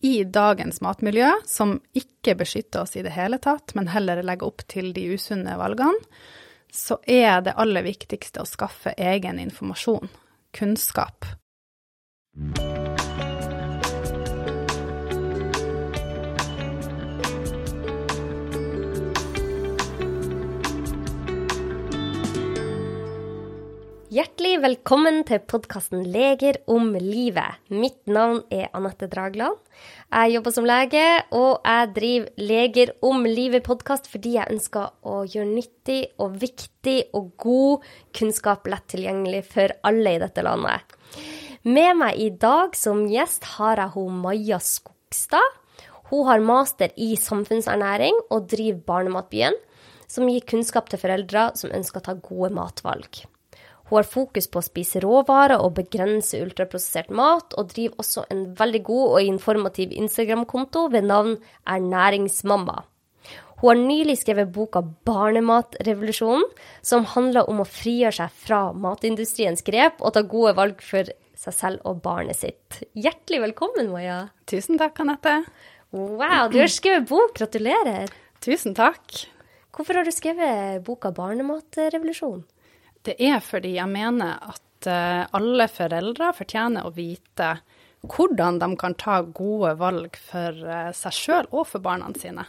i dagens matmiljø, som ikke beskytter oss i det hele tatt, men heller legger opp til de usunne valgene, så er det aller viktigste å skaffe egen informasjon, kunnskap. Hjertelig velkommen til podkasten Leger om livet. Mitt navn er Anette Dragland. Jeg jobber som lege, og jeg driver Leger om livet-podkast fordi jeg ønsker å gjøre nyttig og viktig og god kunnskap lett tilgjengelig for alle i dette landet. Med meg i dag som gjest har jeg hun Maja Skogstad. Hun har master i samfunnsernæring og driver Barnematbyen, som gir kunnskap til foreldre som ønsker å ta gode matvalg. Hun har fokus på å spise råvarer og begrense ultraprosessert mat, og driver også en veldig god og informativ Instagram-konto ved navn Ernæringsmamma. Hun har nylig skrevet boka 'Barnematrevolusjonen', som handler om å frigjøre seg fra matindustriens grep og ta gode valg for seg selv og barnet sitt. Hjertelig velkommen, Maja. Tusen takk, Anette. Wow, du har skrevet bok. Gratulerer. Tusen takk. Hvorfor har du skrevet boka 'Barnematrevolusjonen'? Det er fordi jeg mener at eh, alle foreldre fortjener å vite hvordan de kan ta gode valg for eh, seg sjøl og for barna sine.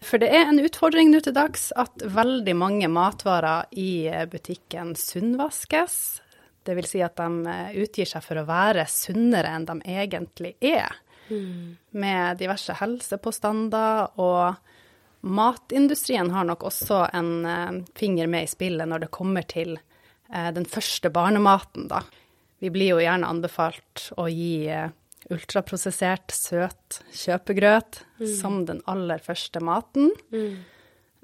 For det er en utfordring nå til dags at veldig mange matvarer i eh, butikken sunnvaskes. Det vil si at de utgir seg for å være sunnere enn de egentlig er. Mm. Med diverse helsepåstander og Matindustrien har nok også en uh, finger med i spillet når det kommer til uh, den første barnematen, da. Vi blir jo gjerne anbefalt å gi uh, ultraprosessert, søt kjøpegrøt mm. som den aller første maten. Mm.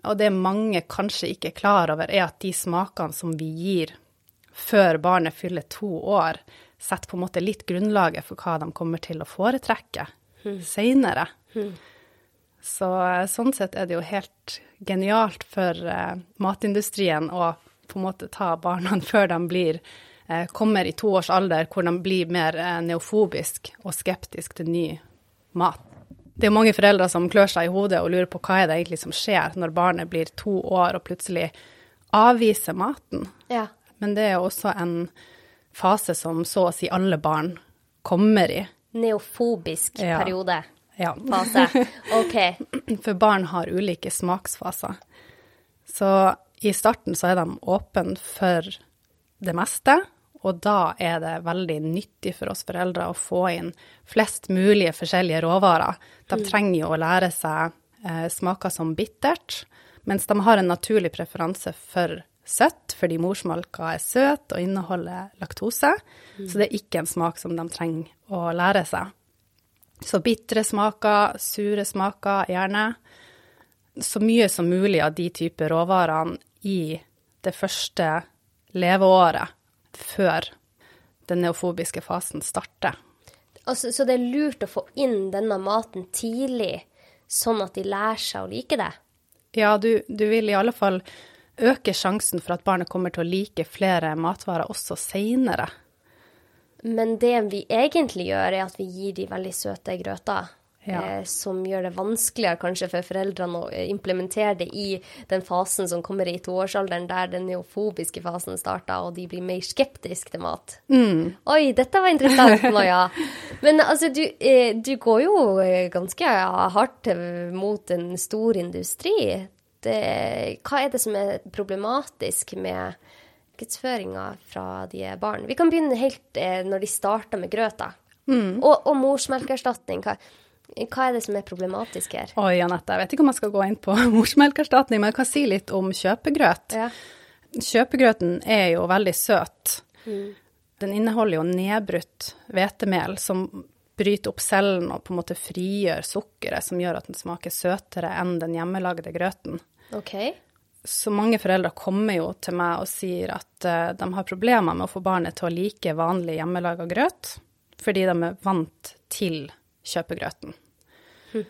Og det mange kanskje ikke er klar over, er at de smakene som vi gir før barnet fyller to år, setter på en måte litt grunnlaget for hva de kommer til å foretrekke mm. seinere. Mm. Så eh, sånn sett er det jo helt genialt for eh, matindustrien å på en måte ta barna før de blir, eh, kommer i alder, hvor de blir mer eh, neofobisk og skeptisk til ny mat. Det er mange foreldre som klør seg i hodet og lurer på hva er det egentlig som skjer når barnet blir to år og plutselig avviser maten. Ja. Men det er også en fase som så å si alle barn kommer i. Neofobisk ja. periode ja. fase. OK. For barn har ulike smaksfaser. Så i starten så er de åpne for det meste, og da er det veldig nyttig for oss foreldre å få inn flest mulige forskjellige råvarer. De mm. trenger jo å lære seg eh, smaker som bittert, mens de har en naturlig preferanse for søtt, fordi morsmelka er søt og inneholder laktose. Mm. Så det er ikke en smak som de trenger å lære seg. Så bitre smaker, sure smaker, gjerne. Så mye som mulig av de typer råvarene i det første leveåret før den neofobiske fasen starter. Altså, så det er lurt å få inn denne maten tidlig, sånn at de lærer seg å like det? Ja, du, du vil i alle fall øke sjansen for at barnet kommer til å like flere matvarer også seinere. Men det vi egentlig gjør, er at vi gir de veldig søte grøter. Ja. Eh, som gjør det vanskeligere kanskje for foreldrene å implementere det i den fasen som kommer i toårsalderen, der den neofobiske fasen starter, og de blir mer skeptiske til mat. Mm. Oi, dette var interessant, Maja. Men altså, du, eh, du går jo eh, ganske hardt mot en stor industri. Det, hva er det som er problematisk med markedsføringa fra de er barn. Vi kan begynne helt eh, når de starter med grøta. Mm. Og, og morsmelkerstatning. Hva, hva, er det som er problematisk her? Oi, Anette, jeg vet ikke om jeg skal gå inn på morsmelkerstatning, men jeg kan si litt om kjøpegrøt. Ja. Kjøpegrøten er jo veldig søt. Mm. Den inneholder jo nedbrutt hvetemel som bryter opp cellen og på en måte frigjør sukkeret, som gjør at den smaker søtere enn den hjemmelagde grøten. Okay så mange foreldre kommer jo til meg og sier at uh, de har problemer med å få barnet til å like vanlig hjemmelaga grøt, fordi de er vant til kjøpegrøten. Hm.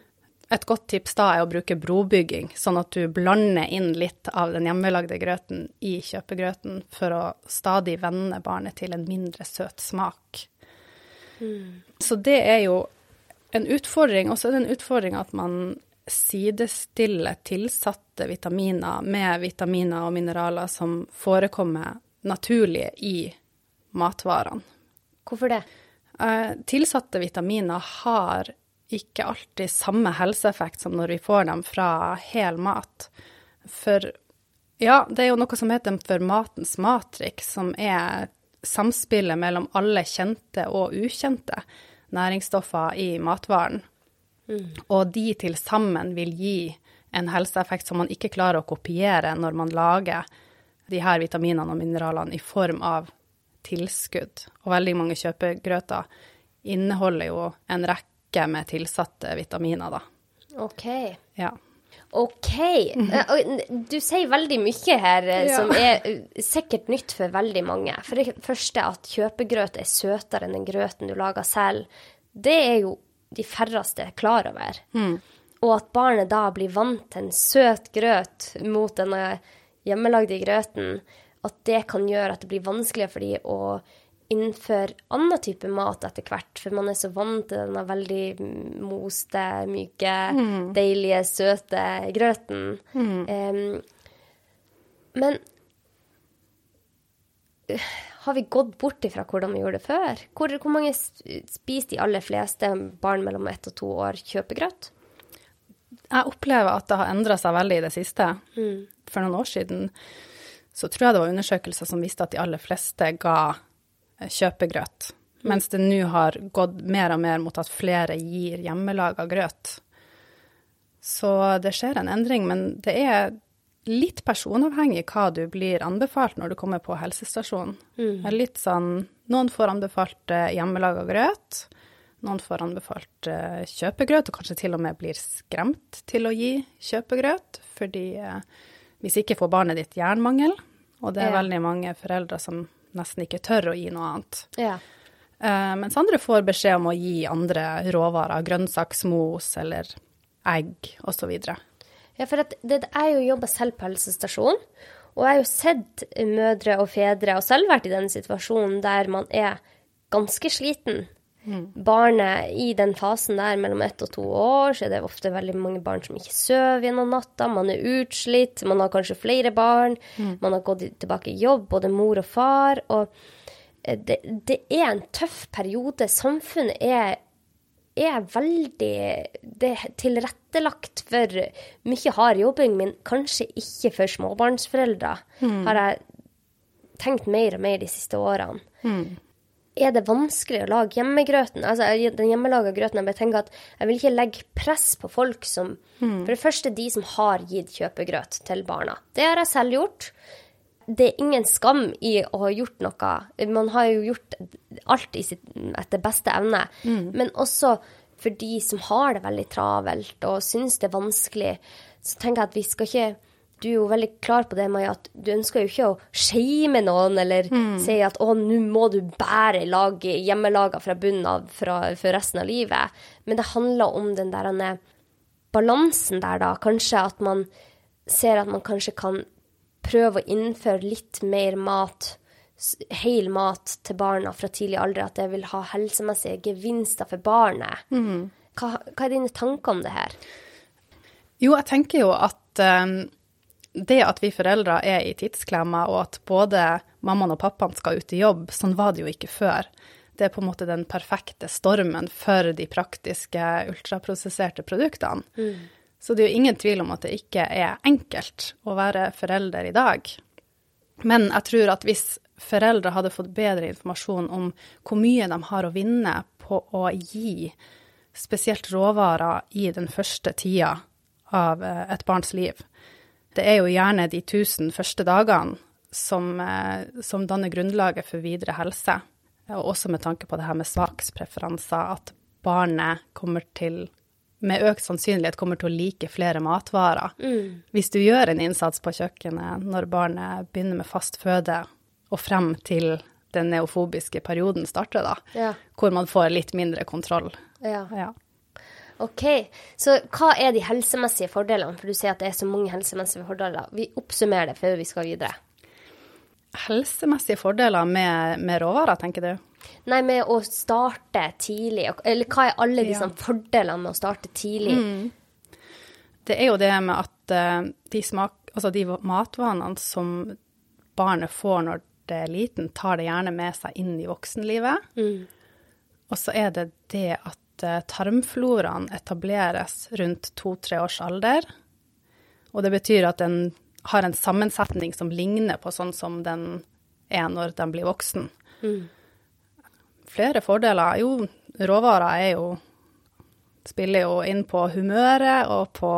Et godt tips da er å bruke brobygging, sånn at du blander inn litt av den hjemmelagde grøten i kjøpegrøten for å stadig vende barnet til en mindre søt smak. Mm. Så det er jo en utfordring, og så er det en utfordring at man sidestiller tilsatte vitaminer med vitaminer og mineraler som forekommer naturlig i matvarene. Hvorfor det? Eh, tilsatte vitaminer har ikke alltid samme helseeffekt som når vi får dem fra hel mat. For ja, det er jo noe som heter for matens matrix, som er samspillet mellom alle kjente og ukjente næringsstoffer i matvaren. Mm. Og de til sammen vil gi en helseeffekt som man ikke klarer å kopiere når man lager de her vitaminene og mineralene i form av tilskudd. Og veldig mange kjøpegrøter inneholder jo en rekke med tilsatte vitaminer, da. OK. Ja. OK. Du sier veldig mye her eh, ja. som er eh, sikkert nytt for veldig mange. For det første at kjøpegrøt er søtere enn den grøten du lager selv. Det er jo de færreste klar over. Mm. Og at barnet da blir vant til en søt grøt mot denne hjemmelagde grøten, at det kan gjøre at det blir vanskeligere for dem å innføre annen type mat etter hvert. For man er så vant til denne veldig moste, myke, mm. deilige, søte grøten. Mm. Um, men har vi gått bort ifra hvordan vi gjorde det før? Hvor, hvor mange spiser de aller fleste barn mellom ett og to år kjøpegrøt? Jeg opplever at det har endra seg veldig i det siste. Mm. For noen år siden så tror jeg det var undersøkelser som viste at de aller fleste ga eh, kjøpegrøt. Mm. Mens det nå har gått mer og mer mot at flere gir hjemmelaga grøt. Så det skjer en endring, men det er litt personavhengig hva du blir anbefalt når du kommer på helsestasjonen. Mm. Litt sånn Noen får anbefalt eh, hjemmelaga grøt. Noen får anbefalt uh, kjøpegrøt, og kanskje til og med blir skremt til å gi kjøpegrøt. Fordi uh, hvis ikke får barnet ditt jernmangel, og det er ja. veldig mange foreldre som nesten ikke tør å gi noe annet. Ja. Mens andre får beskjed om å gi andre råvarer, grønnsaksmos eller egg osv. Ja, for det, er jo jobba selv på helsestasjon, og jeg har jo sett mødre og fedre, og selv vært i den situasjonen der man er ganske sliten. Mm. Barnet i den fasen der mellom ett og to år, så er det ofte veldig mange barn som ikke sover gjennom natta. Man er utslitt, man har kanskje flere barn, mm. man har gått tilbake i jobb, både mor og far. Og eh, det, det er en tøff periode. Samfunnet er er veldig Det tilrettelagt for mye hard jobbing, men kanskje ikke for småbarnsforeldre, mm. har jeg tenkt mer og mer de siste årene. Mm. Er det vanskelig å lage hjemmegrøten? Altså, den hjemmelaga grøten, jeg bare tenker at jeg vil ikke legge press på folk som mm. For det første de som har gitt kjøpegrøt til barna. Det har jeg selv gjort det er ingen skam i å ha gjort noe. Man har jo gjort alt sitt, etter beste evne. Mm. Men også for de som har det veldig travelt og syns det er vanskelig, så tenker jeg at vi skal ikke du er jo veldig klar på det, Maja, at du ønsker jo ikke å shame noen eller mm. si at å, nå må du bære lage hjemmelaga fra bunnen av for resten av livet. Men det handler om den der balansen der, da. Kanskje at man ser at man kanskje kan prøve å innføre litt mer mat, hel mat til barna fra tidlig alder, at det vil ha helsemessige gevinster for barnet. Mm. Hva, hva, er dine tanker om det her? Jo, jeg tenker jo at um, det at vi foreldre er i tidsklemma, og at både mammaen og pappaen skal ut i jobb, sånn var det jo ikke før. Det er på en måte den perfekte stormen for de praktiske ultraprosesserte produktene. Mm. Så det er jo ingen tvil om at det ikke er enkelt å være forelder i dag. Men jeg tror at hvis foreldre hadde fått bedre informasjon om hvor mye de har å vinne på å gi spesielt råvarer i den første tida av eh, et barns liv Det er jo gjerne de tusen første dagene som, eh, som danner grunnlaget for videre helse. Og også med tanke på det her med smakspreferanser, at barnet kommer til med økt sannsynlighet kommer til å like flere matvarer. Mm. Hvis du gjør en innsats på kjøkkenet når barnet begynner med fast føde, og frem til den neofobiske perioden starter, da, ja. hvor man får litt mindre kontroll. Ja. ja. OK. Så hva er de helsemessige fordelene? For du sier at det er så mange helsemessige fordeler. Vi oppsummerer det før vi skal videre. Helsemessige fordeler med, med råvarer, tenker du? Nei, med å starte tidlig. Eller hva er alle disse Ja. fordelene med å starte tidlig? Det er jo det med at uh, de, smak, altså de matvanene som barnet får når det er liten, tar det gjerne med seg inn i voksenlivet. Og så er det det at uh, tarmfloraen etableres rundt to-tre års alder. Og det betyr at den har en sammensetning som ligner på sånn som den er når den blir voksen. Flere fordeler. Jo, råvarer er jo Spiller jo inn på humøret og på,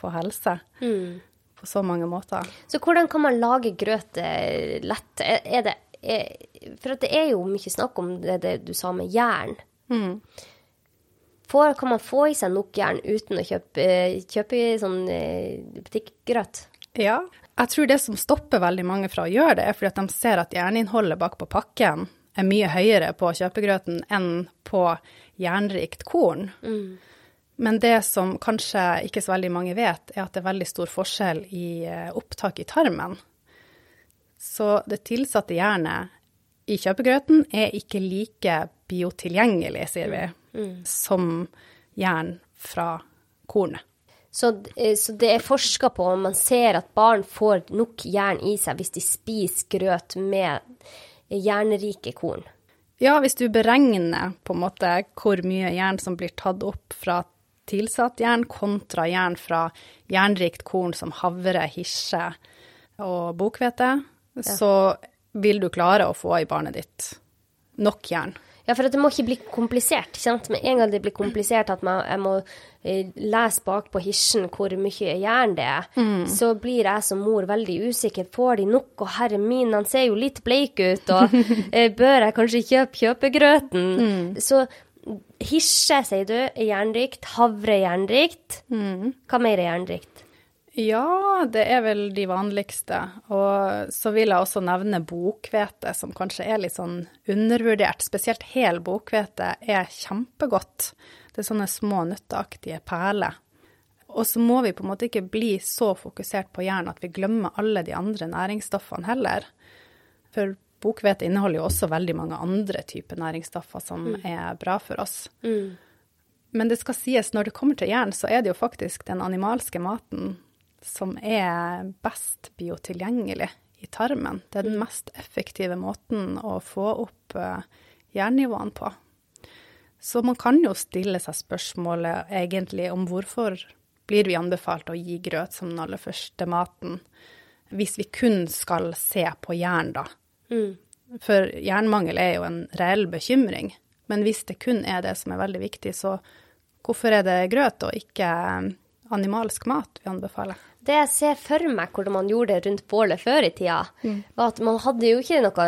på helse. På så mange måter. Så hvordan kan man lage grøt eh, lett? Er, det er, For det er jo mye snakk om det, det du sa med jern. Får, kan man få i seg nok jern uten å kjøpe, eh, kjøpe sånn eh, butikkgrøt? Ja. Jeg tror det som stopper veldig mange fra å gjøre det, er fordi at de ser at jerninnholdet bak på pakken er mye høyere på kjøpegrøten enn på jernrikt korn. Men det som kanskje ikke så veldig mange vet, er at det er veldig stor forskjell i eh, opptak i tarmen. Så det tilsatte jernet i kjøpegrøten er ikke like biotilgjengelig, sier vi, som jern fra kornet. Så, eh, så det er forska på om man ser at barn får nok jern i seg hvis de spiser grøt med jernrike korn. Ja, hvis du beregner på en måte hvor mye jern som blir tatt opp fra tilsatt jern kontra jern fra jernrikt korn som havre, hirse og bokhvete, så vil du klare å få i barnet ditt nok jern. Ja, for det må ikke bli komplisert. sant? Med en gang det blir komplisert at man, jeg må eh, lese bakpå hisjen hvor mye jern det er, så blir jeg som mor veldig usikker. Får de nok? Og herre min, han ser jo litt bleik ut, og eh, bør jeg kanskje kjøpe kjøpegrøten? Så hisje, sier du, er jernrikt. Havre er jernrikt. Hva mer er jernrikt? Ja, det er vel de vanligste. Og så vil jeg også nevne bokhvete, som kanskje er litt sånn undervurdert. Spesielt hel bokhvete er kjempegodt. Det er sånne små nøtteaktige perler. Og så må vi på en måte ikke bli så fokusert på jern at vi glemmer alle de andre næringsstoffene heller. For bokhvete inneholder jo også veldig mange andre typer næringsstoffer som er bra for oss. Men det skal sies, når det kommer til jern, så er det jo faktisk den animalske maten som er best biotilgjengelig i tarmen. Det er den mest effektive måten å få opp eh, jernnivåene på. Så man kan jo stille seg spørsmålet egentlig om hvorfor blir vi anbefalt å gi grøt som den aller første maten, hvis vi kun skal se på jern, da. For jernmangel er jo en reell bekymring. Men hvis det kun er det som er veldig viktig, så hvorfor er det grøt og ikke animalsk mat vi anbefaler? Det jeg ser for meg hvordan man gjorde det rundt bålet før i tida, var at man hadde jo ikke noe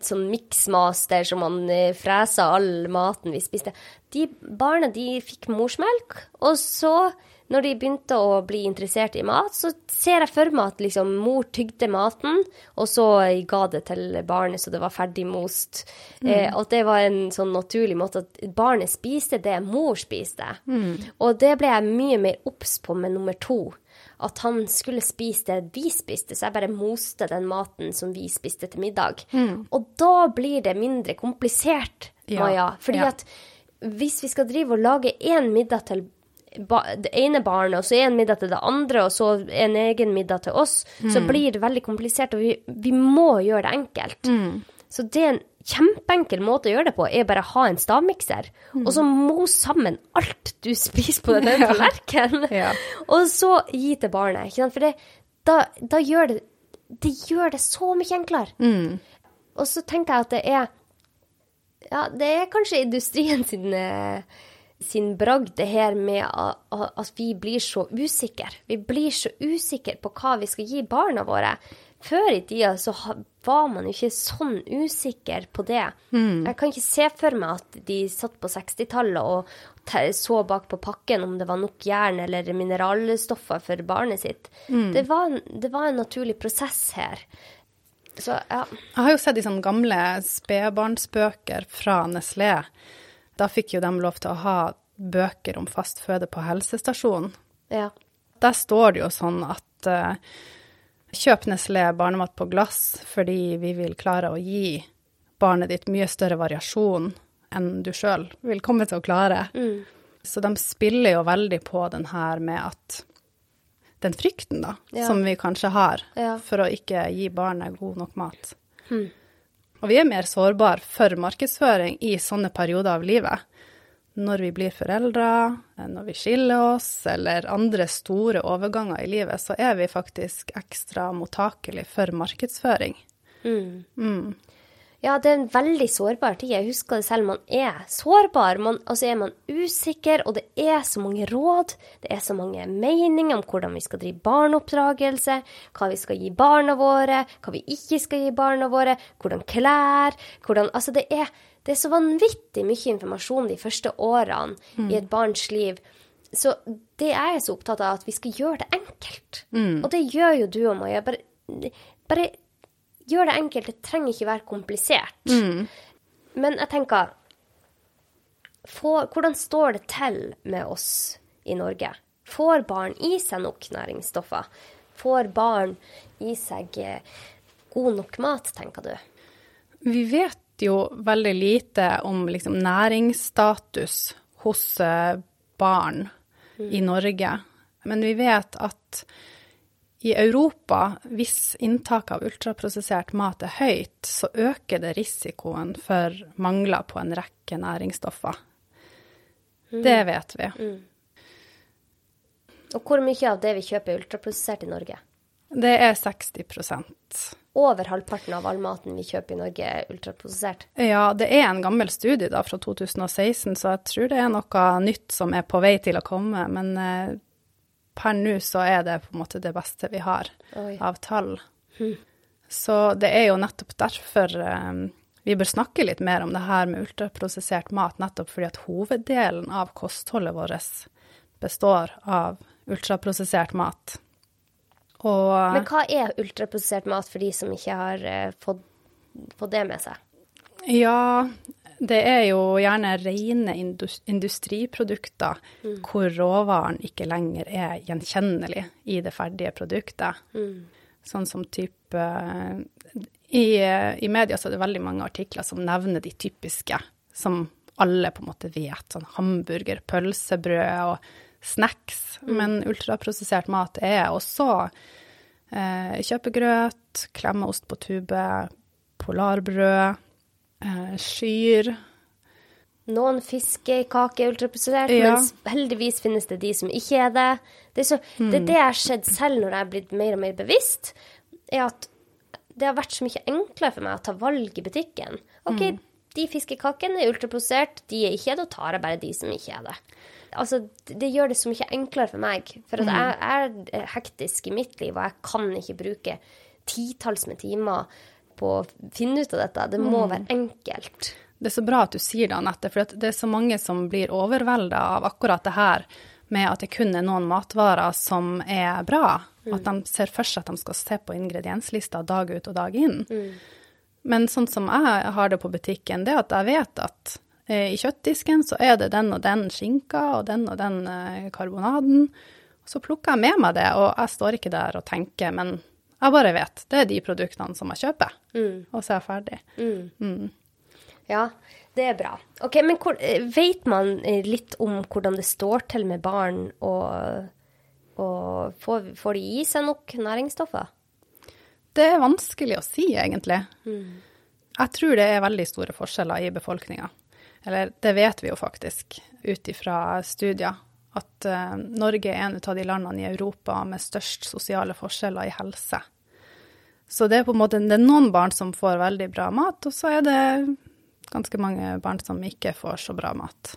sånn miksmaster som man eh, fresa all maten vi spiste. De barna de fikk morsmelk, og så, når de begynte å bli interessert i mat, så ser jeg for meg at liksom mor tygde maten, og så ga det til barnet så det var ferdigmost. Eh, at det var en sånn naturlig måte at barnet spiste det mor spiste. Og det ble jeg mye mer obs på med nummer to at han skulle spise det vi spiste, så jeg bare moste den maten som vi spiste til middag. Og da blir det mindre komplisert, Ja, Maja. Fordi ja. at hvis vi skal drive og lage én middag til det ene barnet, og så en middag til det andre, og så en egen middag til oss, så blir det veldig komplisert, og vi, vi må gjøre det enkelt. Så det er en kjempeenkel måte å gjøre det på, er bare ha en stavmikser, og så mos sammen alt du spiser på den tallerkenen, Ja. og så gi til barnet. For det, da, da gjør det det gjør det så mye enklere. Og så tenker jeg at det er Ja, det er kanskje industrien sin, eh, sin bragd, det her med at vi blir så usikre. Vi blir så usikre på hva vi skal gi barna våre. Før i tida så var man jo ikke sånn usikker på det. Jeg kan ikke se for meg at de satt på 60-tallet og så bak på pakken om det var nok jern eller mineralstoffer for barnet sitt. Det, var, det var en naturlig prosess her. Så ja. Jeg har jo sett i sånne gamle spedbarnsbøker fra Nestlé. Da fikk jo de lov til å ha bøker om fast føde på helsestasjonen. ja. Der står det jo sånn at uh, kjøp Nestlé barnemat på glass fordi vi vil klare å gi barnet ditt mye større variasjon enn du sjøl vil komme til å klare. Mm. Så de spiller jo veldig på den her med at den frykten, da, Ja. som vi kanskje har Ja. for å ikke gi barnet god nok mat. Hmm. Og vi er mer sårbare for markedsføring i sånne perioder av livet. Når vi blir foreldre, når vi skiller oss, eller andre store overganger i livet, så er vi faktisk ekstra mottakelig for markedsføring. Mm. Ja, det er en veldig sårbar tid. Jeg husker det selv. Man er sårbar. Man, altså er man usikker, og det er så mange råd. Det er så mange meninger om hvordan vi skal drive barneoppdragelse, hva vi skal gi barna våre, hva vi ikke skal gi barna våre, hvordan klær hvordan, Altså, det er, det er så vanvittig mye informasjon de første årene i et barns liv. Så det er jeg så opptatt av, at vi skal gjøre det enkelt. Og det gjør jo du og Maja. Bare, bare gjør det enkelt. Det trenger ikke være komplisert. Men jeg tenker får, Hvordan står det til med oss i Norge? Får barn i seg nok næringsstoffer? Får barn i seg eh, god nok mat, tenker du? Vi vet jo veldig lite om liksom, næringsstatus hos barn barn i Norge. Men vi vet at i Europa, hvis inntaket av ultraprosessert mat er høyt, så øker det risikoen for mangler på en rekke næringsstoffer. Det vet vi. Og hvor mye av det vi kjøper, er ultraprosessert i Norge? Det er 60% Over halvparten av all maten vi kjøper i Norge, er ultraprosessert. Ja, det er en gammel studie da fra 2016, så jeg tror det er noe nytt som er på vei til å komme. Men eh, per nå så er det på en måte det beste vi har Oi. av tall. Så det er jo nettopp derfor eh, vi bør snakke litt mer om det her med ultraprosessert mat, nettopp fordi at hoveddelen av kostholdet vårt består av ultraprosessert mat. Og Men hva er ultraprosessert mat for de som ikke har uh, fått, fått det med seg? Ja, det er jo gjerne rene industriprodukter industriprodukter hvor råvaren ikke lenger er gjenkjennelig i det ferdige produktet. Sånn som type i, I media så er det veldig mange artikler som nevner de typiske, som alle på en måte vet. Sånn hamburger, pølsebrød og snacks. Men ultraprosessert mat er også eh, kjøpegrøt, klemmeost på tube, polarbrød, eh, skyr. Noen fiskekaker er ultraprosessert, Ja. mens heldigvis finnes det de som ikke er det. Det er, så, det, er det jeg har sett selv når jeg er blitt mer og mer bevisst, er at det har vært så mye enklere for meg å ta valg i butikken. OK, de fiskekakene er ultraprosessert, de er ikke det, og tar jeg bare de som ikke er det. Altså, det gjør det så mye enklere for meg. For at jeg er hektisk i mitt liv, og jeg kan ikke bruke titalls med timer på å finne ut av dette. Det må være enkelt. Det er så bra at du sier det, Anette, for det er så mange som blir overvelda av akkurat det her med at det kun er noen matvarer som er bra. At de ser for seg at de skal se på ingredienslista dag ut og dag inn. Men sånn som jeg har det på butikken, det er at jeg vet at eh, i kjøttdisken så er det den og den skinka og den og den eh, karbonaden. Så plukker jeg med meg det, og jeg står ikke der og tenker, men jeg bare vet. Det er de produktene som jeg kjøper. Og så er jeg ferdig. Ja, det er bra. Ok, Men hvor, eh, vet man eh, litt om hvordan det står til med barn, og, og får, får de i seg nok næringsstoffer? Det er vanskelig å si, egentlig. Jeg tror det er veldig store forskjeller i befolkninga. Eller det vet vi jo faktisk ut ifra studier, at uh, Norge er en av de landene i Europa med størst sosiale forskjeller i helse. Så det er på en måte det er noen barn som får veldig bra mat, og så er det ganske mange barn som ikke får så bra mat.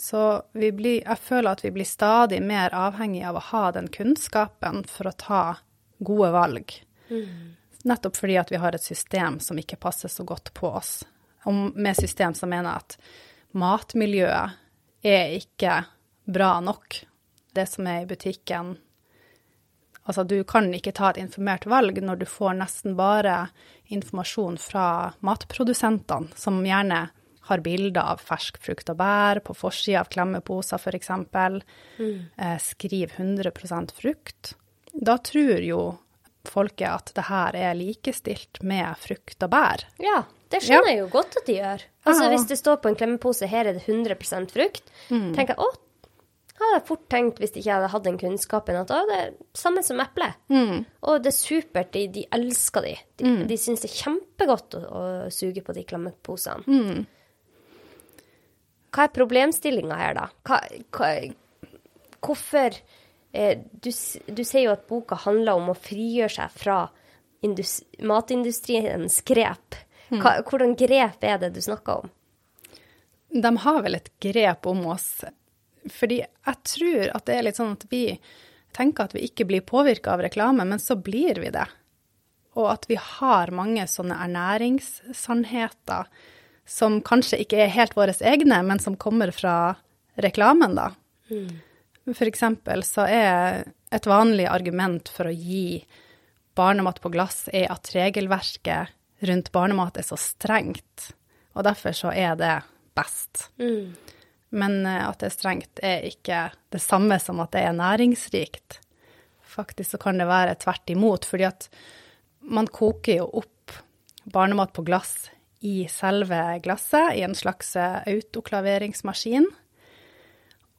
Så vi blir, jeg føler at vi blir stadig mer avhengig av å ha den kunnskapen for å ta gode valg. Nettopp fordi at vi har et system som ikke passer så godt på oss. Og med system så mener jeg at matmiljøet er ikke bra nok. Det som er i butikken Altså, du kan ikke ta et informert valg når du får nesten bare informasjon fra matprodusentene, som gjerne har bilder av fersk frukt og bær på forsida av klemmeposer, f.eks. Eh, skriv 100% frukt. Da tror jo folket at det her er likestilt med frukt og bær. Ja, det skjønner Ja. jeg jo godt at de gjør. Altså Ja. Hvis det står på en klemmepose her er det 100% frukt, Mm. tenker jeg å, hadde jeg fort tenkt hvis ikke jeg hadde hatt den kunnskapen at det er samme som eple. Mm. Og det er supert, de, de elsker de. De, de syns det er kjempegodt å, å suge på de klemmeposene. Mm. Hva er problemstillinga her, da? Hva, hva, hvorfor eh, du, du sier jo at boka handler om å frigjøre seg fra indus, matindustriens grep. Hva, hvordan grep er det du snakker om? De har vel et grep om oss. Fordi jeg tror at det er litt sånn at vi tenker at vi ikke blir påvirka av reklame, men så blir vi det. Og at vi har mange sånne ernæringssannheter som kanskje ikke er helt våre egne, men som kommer fra reklamen, da. For eksempel så er et vanlig argument for å gi barnemat på glass er at regelverket rundt barnemat er så strengt, og derfor så er det best. Men eh, at det er strengt er ikke det samme som at det er næringsrikt. Faktisk så kan det være tvert imot, fordi at man koker jo opp barnemat på glass i selve glasset, i en slags eh, autoklaveringsmaskin.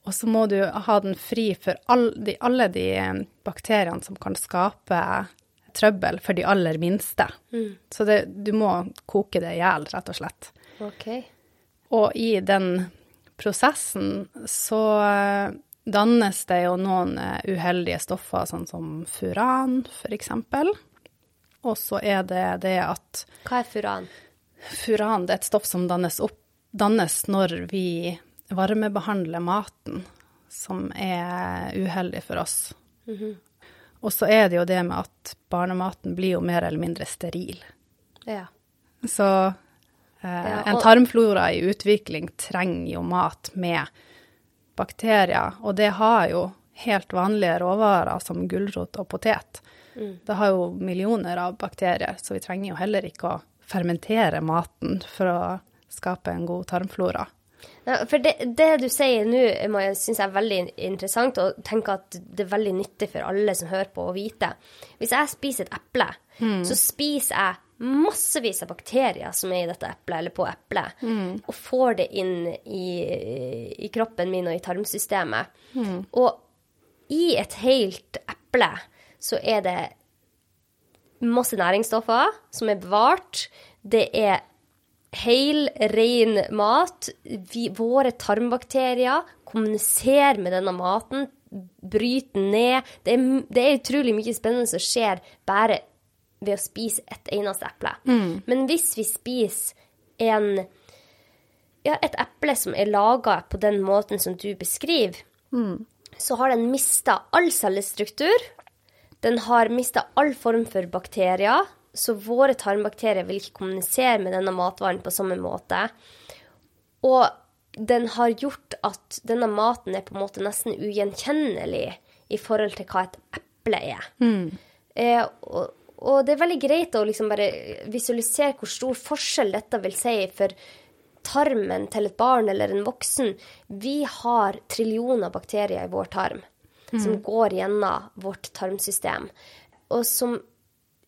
Og så må du ha den fri for all, de, alle de eh, bakteriene som kan skape trøbbel for de aller minste. Så det, du må koke det i hjel, rett og slett. OK. Og i den prosessen så eh, dannes det jo noen eh, uheldige stoffer, sånn som furan, eksempel. Og så er det det at Hva er furan? furan det er et stoff som dannes, opp, dannes når vi varmebehandler maten, som er uheldig for oss. Og så er det jo det med at barnematen blir jo mer eller mindre steril. Ja. Så Ja, en tarmflora i utvikling trenger jo mat med bakterier, og det har jo helt vanlige råvarer som gulrot og potet. Det har jo millioner av bakterier, så vi trenger jo heller ikke å fermentere maten for å skape en god tarmflora. Ja, for det, det du sier nå, syns jeg er veldig interessant, og tenker at det er veldig nyttig for alle som hører på, å vite. Hvis jeg spiser et eple, så spiser jeg massevis av bakterier som er i dette eplet, eller på eplet, og får det inn i, i kroppen min og i tarmsystemet. Og i et helt eple så er det masse næringsstoffer som er bevart. Det er hel, ren mat. Vi, våre tarmbakterier kommuniserer med denne maten, bryter den ned. Det er, det er utrolig mye spennende som skjer bare ved å spise et eneste eple. Men hvis vi spiser en, ja, et eple som er laga på den måten som du beskriver, så har den mista all cellestruktur. Den har mista all form for bakterier, så våre tarmbakterier vil ikke kommunisere med denne matvaren på samme måte. Og den har gjort at denne maten er på en måte nesten ugjenkjennelig i forhold til hva et eple er. Eh, og, og det er veldig greit å liksom bare visualisere hvor stor forskjell dette vil si for tarmen til et barn eller en voksen. Vi har trillioner bakterier i vår tarm som går gjennom vårt tarmsystem, og som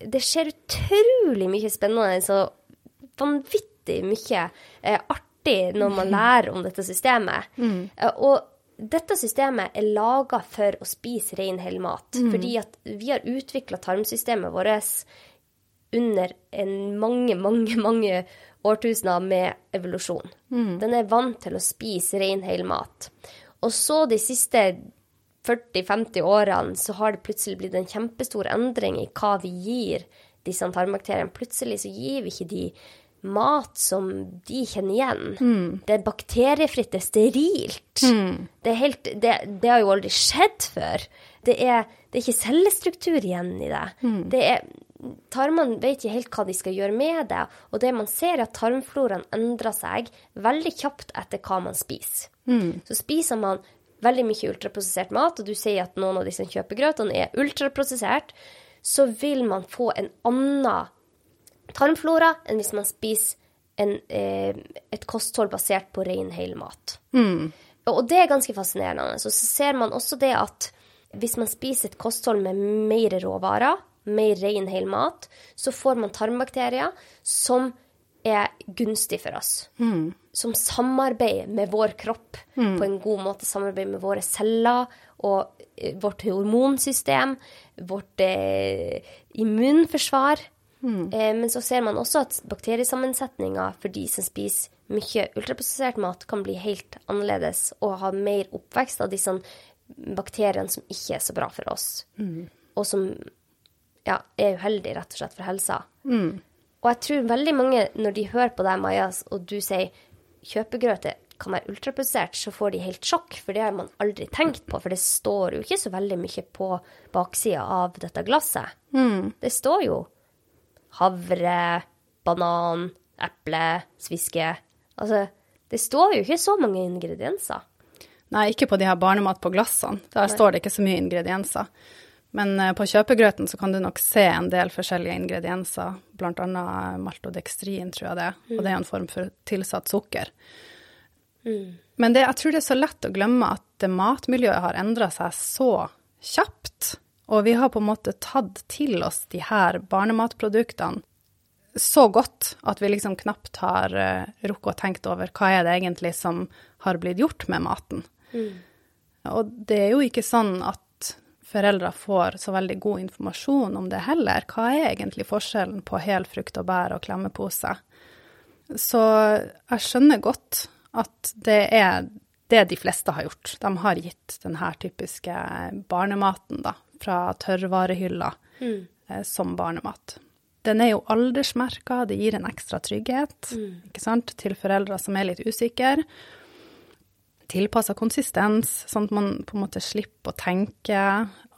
Det skjer utrolig mye spennende og vanvittig mye eh, artig når man lærer om dette systemet. Mm. og dette systemet er laga for å spise ren, hel mat. Fordi at vi har utvikla tarmsystemet vårt under en mange, mange, mange årtusener med evolusjon. Den er vant til å spise ren, hel mat. Og så de siste 40-50 årene så har det plutselig blitt en kjempestor endring i hva vi gir disse tarmbakteriene. Plutselig så gir vi ikke de mat som de kjenner igjen. Det er bakteriefritt, det er sterilt. Det, er helt, det, det har jo aldri skjedd før. Det er, det er ikke cellestruktur igjen i det. det er, tarmene vet ikke helt hva de skal gjøre med det, og det man ser er at tarmfloraen endrer seg veldig kjapt etter hva man spiser. Så spiser man veldig mye ultraprosessert mat, og du sier at noen av disse kjøpegrøtene er ultraprosessert, så vil man få en annen tarmflora enn hvis man spiser en, eh, et kosthold basert på ren, hel mat. Og det er ganske fascinerende. Så ser man også det at hvis man spiser et kosthold med mer råvarer, mer ren, hel mat, så får man tarmbakterier som er gunstig for oss. Som samarbeider med vår kropp på en god måte. Samarbeider med våre celler og eh, vårt hormonsystem, vårt eh, immunforsvar. Eh, men så ser man også at bakteriesammensetninga for de som spiser mye ultraprosessert mat, kan bli helt annerledes og ha mer oppvekst av disse bakteriene som ikke er så bra for oss, og som ja, er uheldige rett og slett for helsa. Og jeg tror veldig mange, når de hører på deg, Maja, og du sier kjøpegrøt kan være ultraprosessert, så får de helt sjokk, for det har man aldri tenkt på. For det står jo ikke så veldig mye på baksida av dette glasset. Det står jo havre, banan, eple, sviske. Altså, det står jo ikke så mange ingredienser. Nei, ikke på de her barnemat på glassene. Der står det ikke så mye ingredienser. Men eh, på kjøpegrøten så kan du nok se en del forskjellige ingredienser, blant annet maltodekstrin, tror jeg det er. Og det er en form for tilsatt sukker. Men det, jeg tror det er så lett å glemme at matmiljøet har endra seg så kjapt. Og vi har på en måte tatt til oss de her barnematproduktene så godt at vi liksom knapt har uh, rukket å tenkt over hva er det egentlig som har blitt gjort med maten. Og det er jo ikke sånn at foreldre får så veldig god informasjon om det heller. Hva er egentlig forskjellen på hel frukt og bær og klemmepose? Så jeg skjønner godt at det er det de fleste har gjort. De har gitt den her typiske barnematen da, fra tørrvarehylla eh, som barnemat. Den er jo aldersmerka, det gir en ekstra trygghet ikke sant, til foreldre som er litt usikre. Tilpassa konsistens, sånn at man på en måte slipper å tenke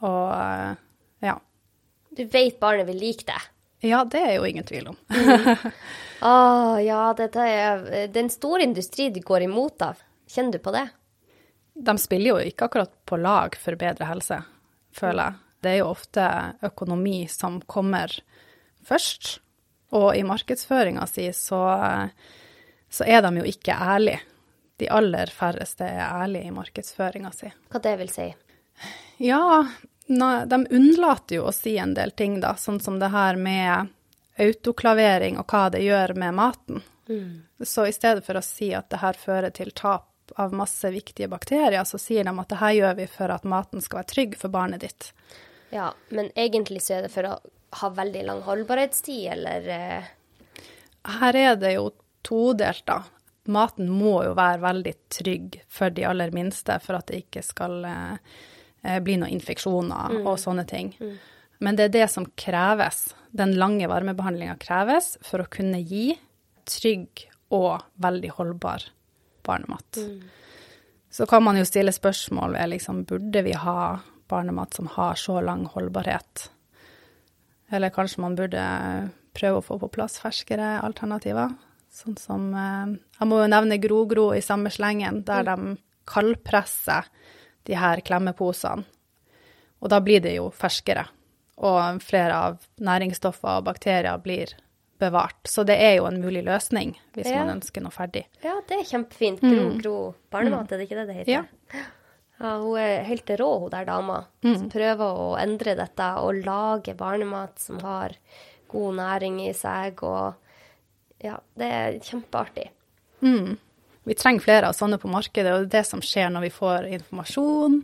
og ja. Du vet barnet vil like det. Ja, det er jo ingen tvil om. Å ja, dette er Det er en stor industri du går imot av. Kjenner du på det? De spiller jo ikke akkurat på lag for bedre helse, føler jeg. Det er jo ofte økonomi som kommer først, og i markedsføringa si så, så er de jo ikke ærlige. De aller færreste er ærlige i markedsføringa si. Hva det vil si? Ja, de unnlater jo å si en del ting, da, sånn som det her med autoklavering og hva det gjør med maten. Så i stedet for å si at det her fører til tap av masse viktige bakterier, så sier de at det her gjør vi for at maten skal være trygg for barnet ditt. Ja, men egentlig så er det for å ha veldig lang holdbarhetstid, eller eh, Her er det jo todelt, da. Maten må jo være veldig trygg for de aller minste, for at det ikke skal eh, eh, bli noen infeksjoner og sånne ting. Men det er det som kreves. Den lange varmebehandlinga kreves for å kunne gi trygg og veldig holdbar barnemat. Så kan man jo stille spørsmål ved liksom, burde vi ha barnemat som har så lang holdbarhet? Eller kanskje man burde prøve å få på plass ferskere alternativer? Sånn som eh, Jeg må jo nevne Grogro i samme slengen, der de kaldpresser de her klemmeposene. Og da blir det jo ferskere, og flere av næringsstoffer og bakterier blir bevart. Så det er jo en mulig løsning hvis Ja. man ønsker noe ferdig. Ja, det er kjempefint. Gro, Gro barnemat, er det ikke det det heter? Ja. Ja, hun er helt rå, hun der dama. Som prøver å endre dette og lage barnemat som har god næring i seg. Og ja, det er kjempeartig. Vi trenger flere av sånne på markedet, og det er det som skjer når vi får informasjon.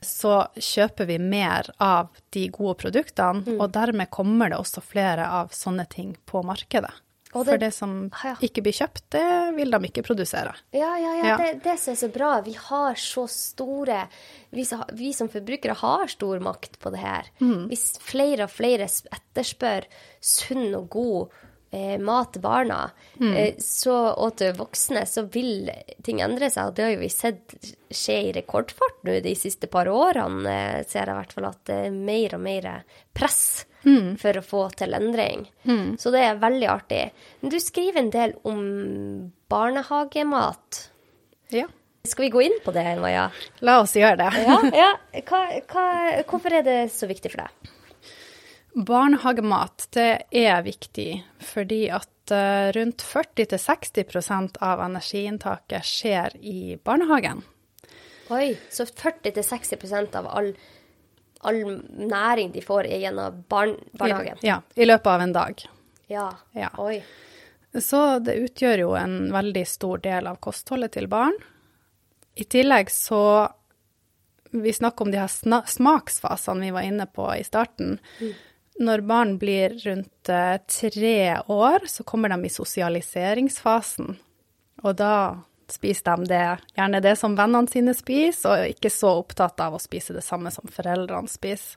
Så kjøper vi mer av de gode produktene, og dermed kommer det også flere av sånne ting på markedet. Det- For det som Ja. ikke blir kjøpt, det vil de ikke produsere. Ja, ja, ja. Ja. Det, det som er så bra. Vi har så store Vi, vi som forbrukere har stor makt på det her. Hvis flere og flere etterspør sunn og god eh, mat barna eh, så, og til voksne, så vil ting endre seg. Og det har jo vi sett skje i rekordfart nå de siste par årene. Eh, ser jeg i hvert fall at det er mer og mer press for å få til endring. Så det er veldig artig. Men du skriver en del om barnehagemat. Ja. Skal vi gå inn på det, Maja? La oss gjøre det. Ja, ja. Hva, hva, hvorfor er det så viktig for deg? Barnehagemat det er viktig fordi at eh, rundt 40-60% av energiinntaket skjer i barnehagen. Oi, så 40-60% av all all næring de får, er gjennom barn, barnehagen? Ja, i løpet av en dag. Ja. Ja. Oi. Så det utgjør jo en veldig stor del av kostholdet til barn. I tillegg så Vi snakker om de her smaksfasene vi var inne på i starten. Når barn blir rundt eh, tre år, så kommer de i sosialiseringsfasen. Og da spiser de det, gjerne det som vennene sine spiser, og er ikke så opptatt av å spise det samme som foreldrene spiser.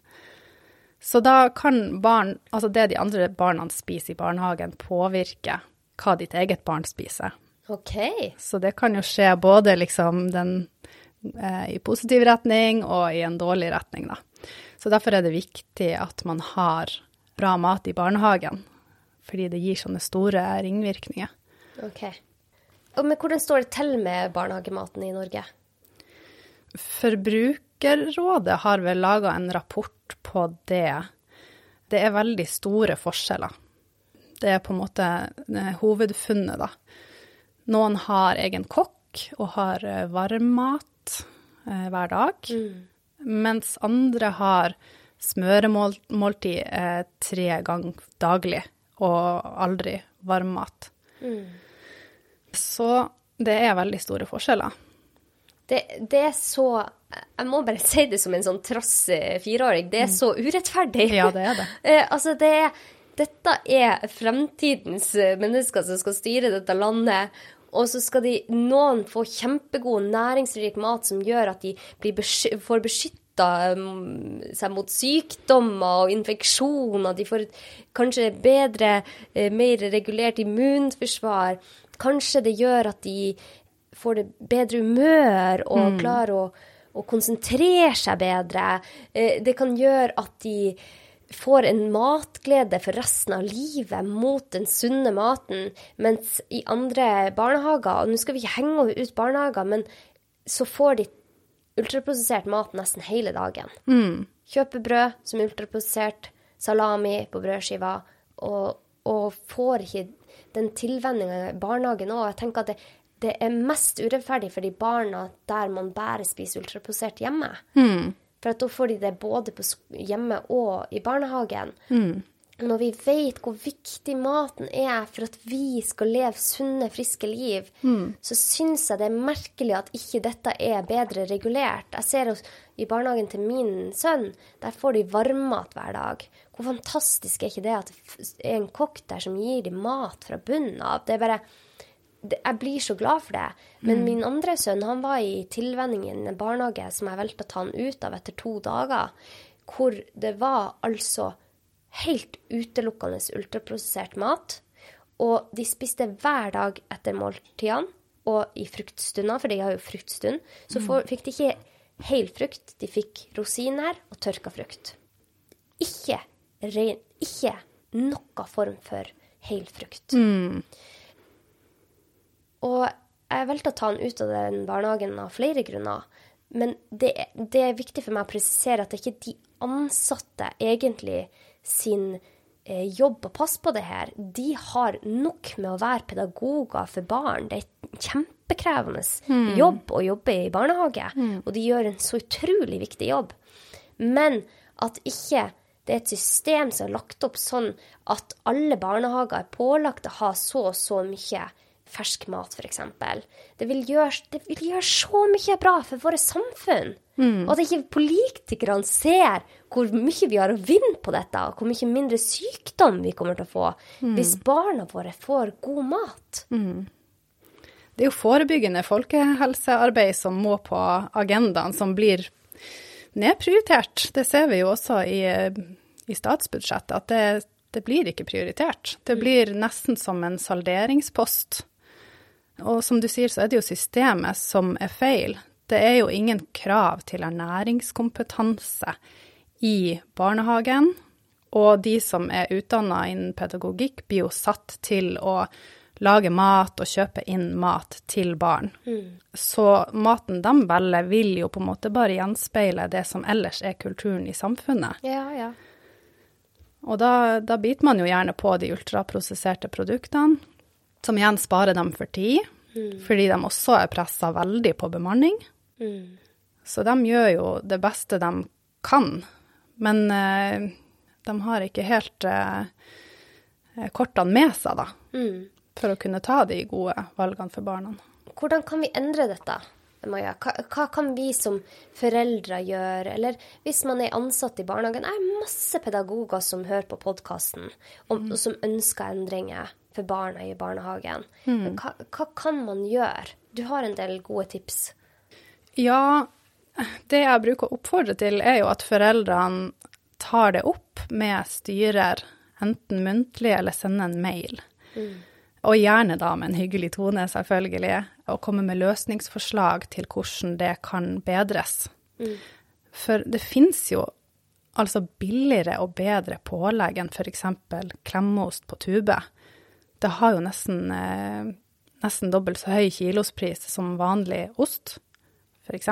Så da kan barn, altså det de andre barna spiser i barnehagen, påvirke hva ditt eget barn spiser. OK. Så det kan jo skje både liksom den i positiv retning og i en dårlig retning, da. Så derfor er det viktig at man har bra mat i barnehagen, fordi det gir sånne store ringvirkninger. ok. Men hvordan står det til med barnehagematen i Norge? Forbrukerrådet har vel laga en rapport på det. Det er veldig store forskjeller. Det er på en måte eh, hovedfunnet, da. Noen har egen kokk og har eh, varmmat eh, hver dag, mens andre har smøremåltid eh, tre ganger daglig og aldri varmmat. Så det er veldig store forskjeller. Det, det er så Jeg må bare si det som en sånn trass eh, fireåring. Det er så urettferdig. Ja, det er det. Eh, altså, det er Dette er fremtidens eh, mennesker som skal styre dette landet. Og så skal de, noen få kjempegod næringsrik mat som gjør at de blir besky, får beskytta seg mot sykdommer og infeksjoner. De får et kanskje bedre, eh, mer regulert immunforsvar. Kanskje det gjør at de får det bedre humør og klarer å, å konsentrere seg bedre. Eh, Det kan gjøre at de får en matglede for resten av livet mot den sunne maten, mens i andre barnehager, og nå skal vi ikke henge ut barnehager, men så får de ultraprosessert mat nesten hele dagen. Kjøper brød som er ultraprosessert, salami på brødskiva, og, og får ikke den tilvenninga i barnehagen òg. Jeg tenker at det, det er mest urettferdig for de barna der man bare spiser ultraprosessert hjemme. For da får de det både på hjemme og i barnehagen. Når vi vet hvor viktig maten er for at vi skal leve sunne, friske liv, så syns jeg det er merkelig at ikke dette er bedre regulert. Jeg ser hos- i barnehagen til min sønn, der får de varmmat hver dag. Hvor fantastisk er ikke det at det er en kokk der som gir dem mat fra bunnen av? Det er bare jeg blir så glad for det. Men min andre sønn han var i tilvenning i en barnehage som jeg valgte å ta han ut av etter to dager, hvor det var altså helt utelukkende ultraprosessert mat. Og de spiste hver dag etter måltidene, og i fruktstunder, for de har jo fruktstund, så får, fikk de ikke hel frukt, de fikk rosiner og tørka frukt. Ikke, ren, ikke noe form for hel frukt. Og jeg valgte å ta han ut av den barnehagen av flere grunner. Men det, det er viktig for meg å presisere at det ikke er de ansatte egentlig sin eh, jobb å passe på det her. De har nok med å være pedagoger for barn. Det er en kjempekrevende jobb å jobbe i barnehage, og de gjør en så utrolig viktig jobb. Men at ikke det er et system som er lagt opp sånn at alle barnehager er pålagt å ha så og så mye fersk mat, f.eks. Det, vil gjøre- det vil gjøre så mye bra for våre samfunn. Og at ikke politikerne ser hvor mye vi har å vinne på dette, og hvor mye mindre sykdom vi kommer til å få hvis barna våre får god mat. Det er jo forebyggende folkehelsearbeid som må på agendaen, som blir nedprioritert. Det ser vi jo også i, i statsbudsjettet, at det, det blir ikke prioritert. Det blir nesten som en salderingspost. Og som du sier, så er det jo systemet som er feil. Det er jo ingen krav til ernæringskompetanse i barnehagen. Og de som er utdanna innen pedagogikk, blir jo satt til å lage mat og kjøpe inn mat til barn. Så maten de velger, vil jo på en måte bare gjenspeile det som ellers er kulturen i samfunnet. Ja, ja. Og da, da biter man jo gjerne på de ultraprosesserte produktene, som igjen sparer dem for tid, fordi de også er pressa veldig på bemanning. Så de gjør jo det beste de kan Men eh, de har ikke helt eh, kortene med seg, da, Mm. for å kunne ta de gode valgene for barna. Hvordan kan vi endre dette, Maja? Hva, hva kan vi som foreldre gjøre? Eller hvis man er ansatt i barnehagen, det er masse pedagoger som hører på podkasten, og, og som ønsker endringer for barna i barnehagen. Mm. Hva, hva kan man gjøre? Du har en del gode tips. Ja, det jeg bruker å oppfordre til, er jo at foreldrene tar det opp med styrer, enten muntlig eller sender en mail. Og gjerne da med en hyggelig tone, selvfølgelig, og komme med løsningsforslag til hvordan det kan bedres. For det fins jo altså billigere og bedre pålegg enn f.eks. klemmeost på tube. Det har jo nesten, eh, nesten dobbelt så høy kilospris som vanlig ost, f.eks.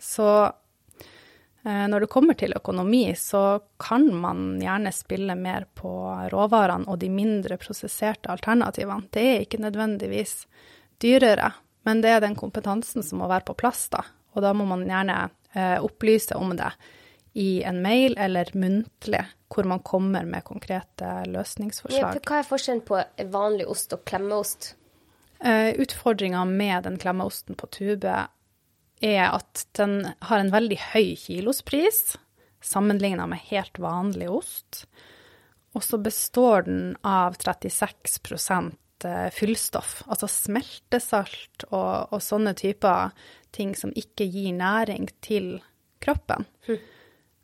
Så eh, når det kommer til økonomi, så kan man gjerne spille mer på råvarene og de mindre prosesserte alternativene. Det er ikke nødvendigvis dyrere, men det er den kompetansen som må være på plass, da. Og da må man gjerne eh, opplyse om det i en mail eller muntlig, hvor man kommer med konkrete Ja, løsningsforslag. for hva er forskjellen på vanlig ost og klemmeost? Eh, Utfordringa med den klemmeosten på tube er at den har en veldig høy kilospris sammenligna med helt vanlig ost. Og så består den av 36 eh, fyllstoff, altså smeltesalt og, og sånne typer ting som ikke gir næring til kroppen.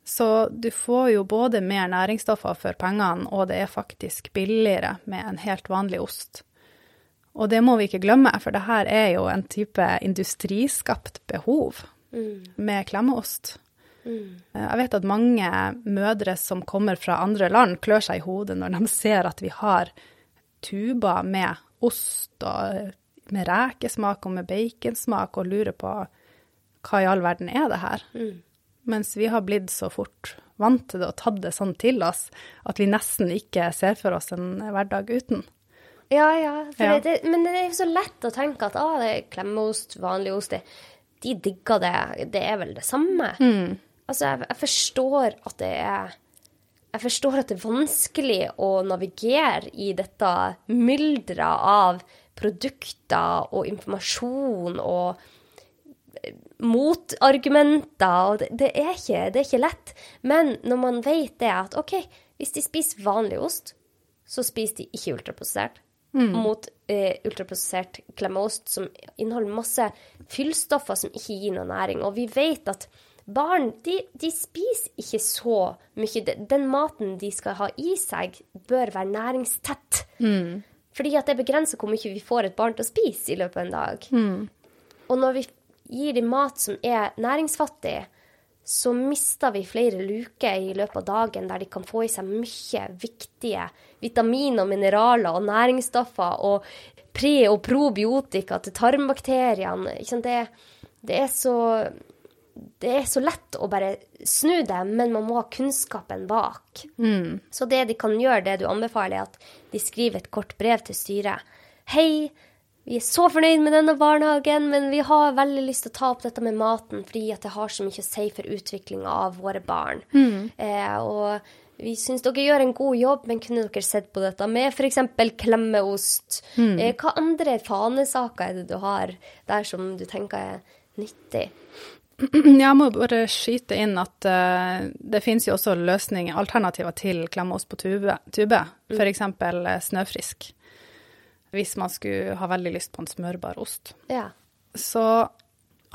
Så du får jo både mer næringsstoffer for pengene, og det er faktisk billigere med en helt vanlig ost. Og det må vi ikke glemme, for det her er jo en type industriskapt behov med klemmeost. Mm. Jeg vet at mange mødre som kommer fra andre land, klør seg i hodet når de ser at vi har tuber med ost og med rekesmak og med baconsmak, og lurer på hva i all verden er det her? Mens vi har blitt så fort vant til det og tatt det sånn til oss at vi nesten ikke ser for oss en hverdag uten. Ja, ja. Ja. Det, men det er jo så lett å tenke at ah, det er klemmeost, vanlig ost, det, de digger det. Det er vel det samme. Altså, jeg, jeg forstår at det er jeg forstår at det er vanskelig å navigere i dette mylderet av produkter og informasjon og motargumenter. og det, det, er ikke, det er ikke lett. Men når man vet det at OK, hvis de spiser vanlig ost, så spiser de ikke ultraprosessert. Mot eh, ultraprosessert klemmeost som inneholder masse fyllstoffer som ikke gir noe næring. Og vi vet at barn de, de spiser ikke så mye. Den- maten de skal ha i seg, bør være næringstett. Fordi at det begrenser hvor mye vi får et barn til å spise i løpet av en dag. Og når vi gir de mat som er næringsfattig, så mister vi flere luker i løpet av dagen der de kan få i seg mye viktige vitaminer, og mineraler og næringsstoffer og pre- og probiotika til tarmbakteriene. Det, det, er så, det er så lett å bare snu det, men man må ha kunnskapen bak. Så det de kan gjøre, det du anbefaler, er at de skriver et kort brev til styret. Hei, vi er så fornøyd med denne barnehagen, men vi har veldig lyst til å ta opp dette med maten, fordi det har så mye å si for utviklinga av våre barn. Eh, og vi syns dere gjør en god jobb, men kunne dere sett på dette med f.eks. klemmeost? Eh, hva andre fanesaker er det du har der som du tenker er nyttig? Jeg må bare skyte inn at uh, det finnes jo også løsninger, alternativer til klemmeost på tube, tube. f.eks. snøfrisk. Hvis man skulle ha veldig lyst på en smørbar ost. Ja. Så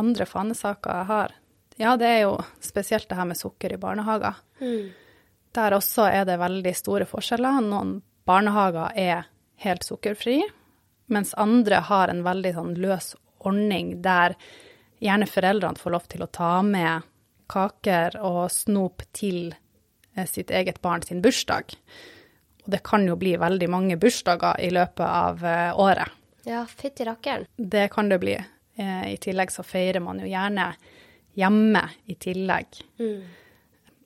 andre fanesaker jeg har, ja, det er jo spesielt det her med sukker i barnehager. Der også er det veldig store forskjeller. Noen barnehager er helt sukkerfri, mens andre har en veldig sånn løs ordning der gjerne foreldrene får lov til å ta med kaker og snop til eh, sitt eget barn sin bursdag. Og det kan jo bli veldig mange bursdager i løpet av eh, året. Ja, fytti rakkeren. Det kan det bli. Eh, I tillegg så feirer man jo gjerne hjemme i tillegg.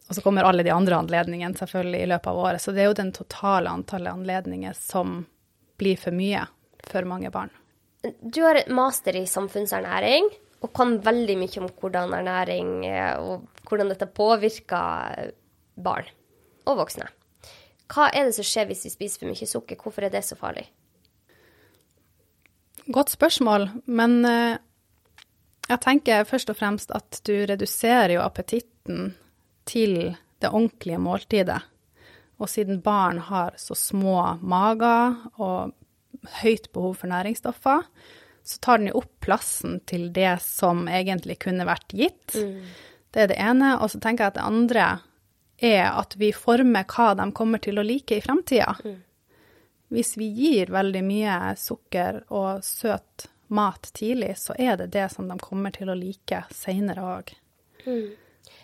Og så kommer alle de andre anledningene selvfølgelig i løpet av året. Så det er jo den totale antallet anledninger som blir for mye for mange barn. Du har et master i samfunnsernæring og kan veldig mye om hvordan ernæring eh, og hvordan dette påvirker barn og voksne. Hva er det som skjer hvis vi spiser for mye sukker? Hvorfor er det så farlig? Godt spørsmål, men eh, jeg tenker først og fremst at du reduserer jo appetitten til det ordentlige måltidet. Og siden barn har så små mager og høyt behov for næringsstoffer, så tar den jo opp plassen til det som egentlig kunne vært gitt. Mm. Det er det ene. Og så tenker jeg at det andre er at vi former hva de kommer til å like i fremtida. Mm. Hvis vi gir veldig mye sukker og søt mat tidlig, så er det det som de kommer til å like seinere òg. Mm.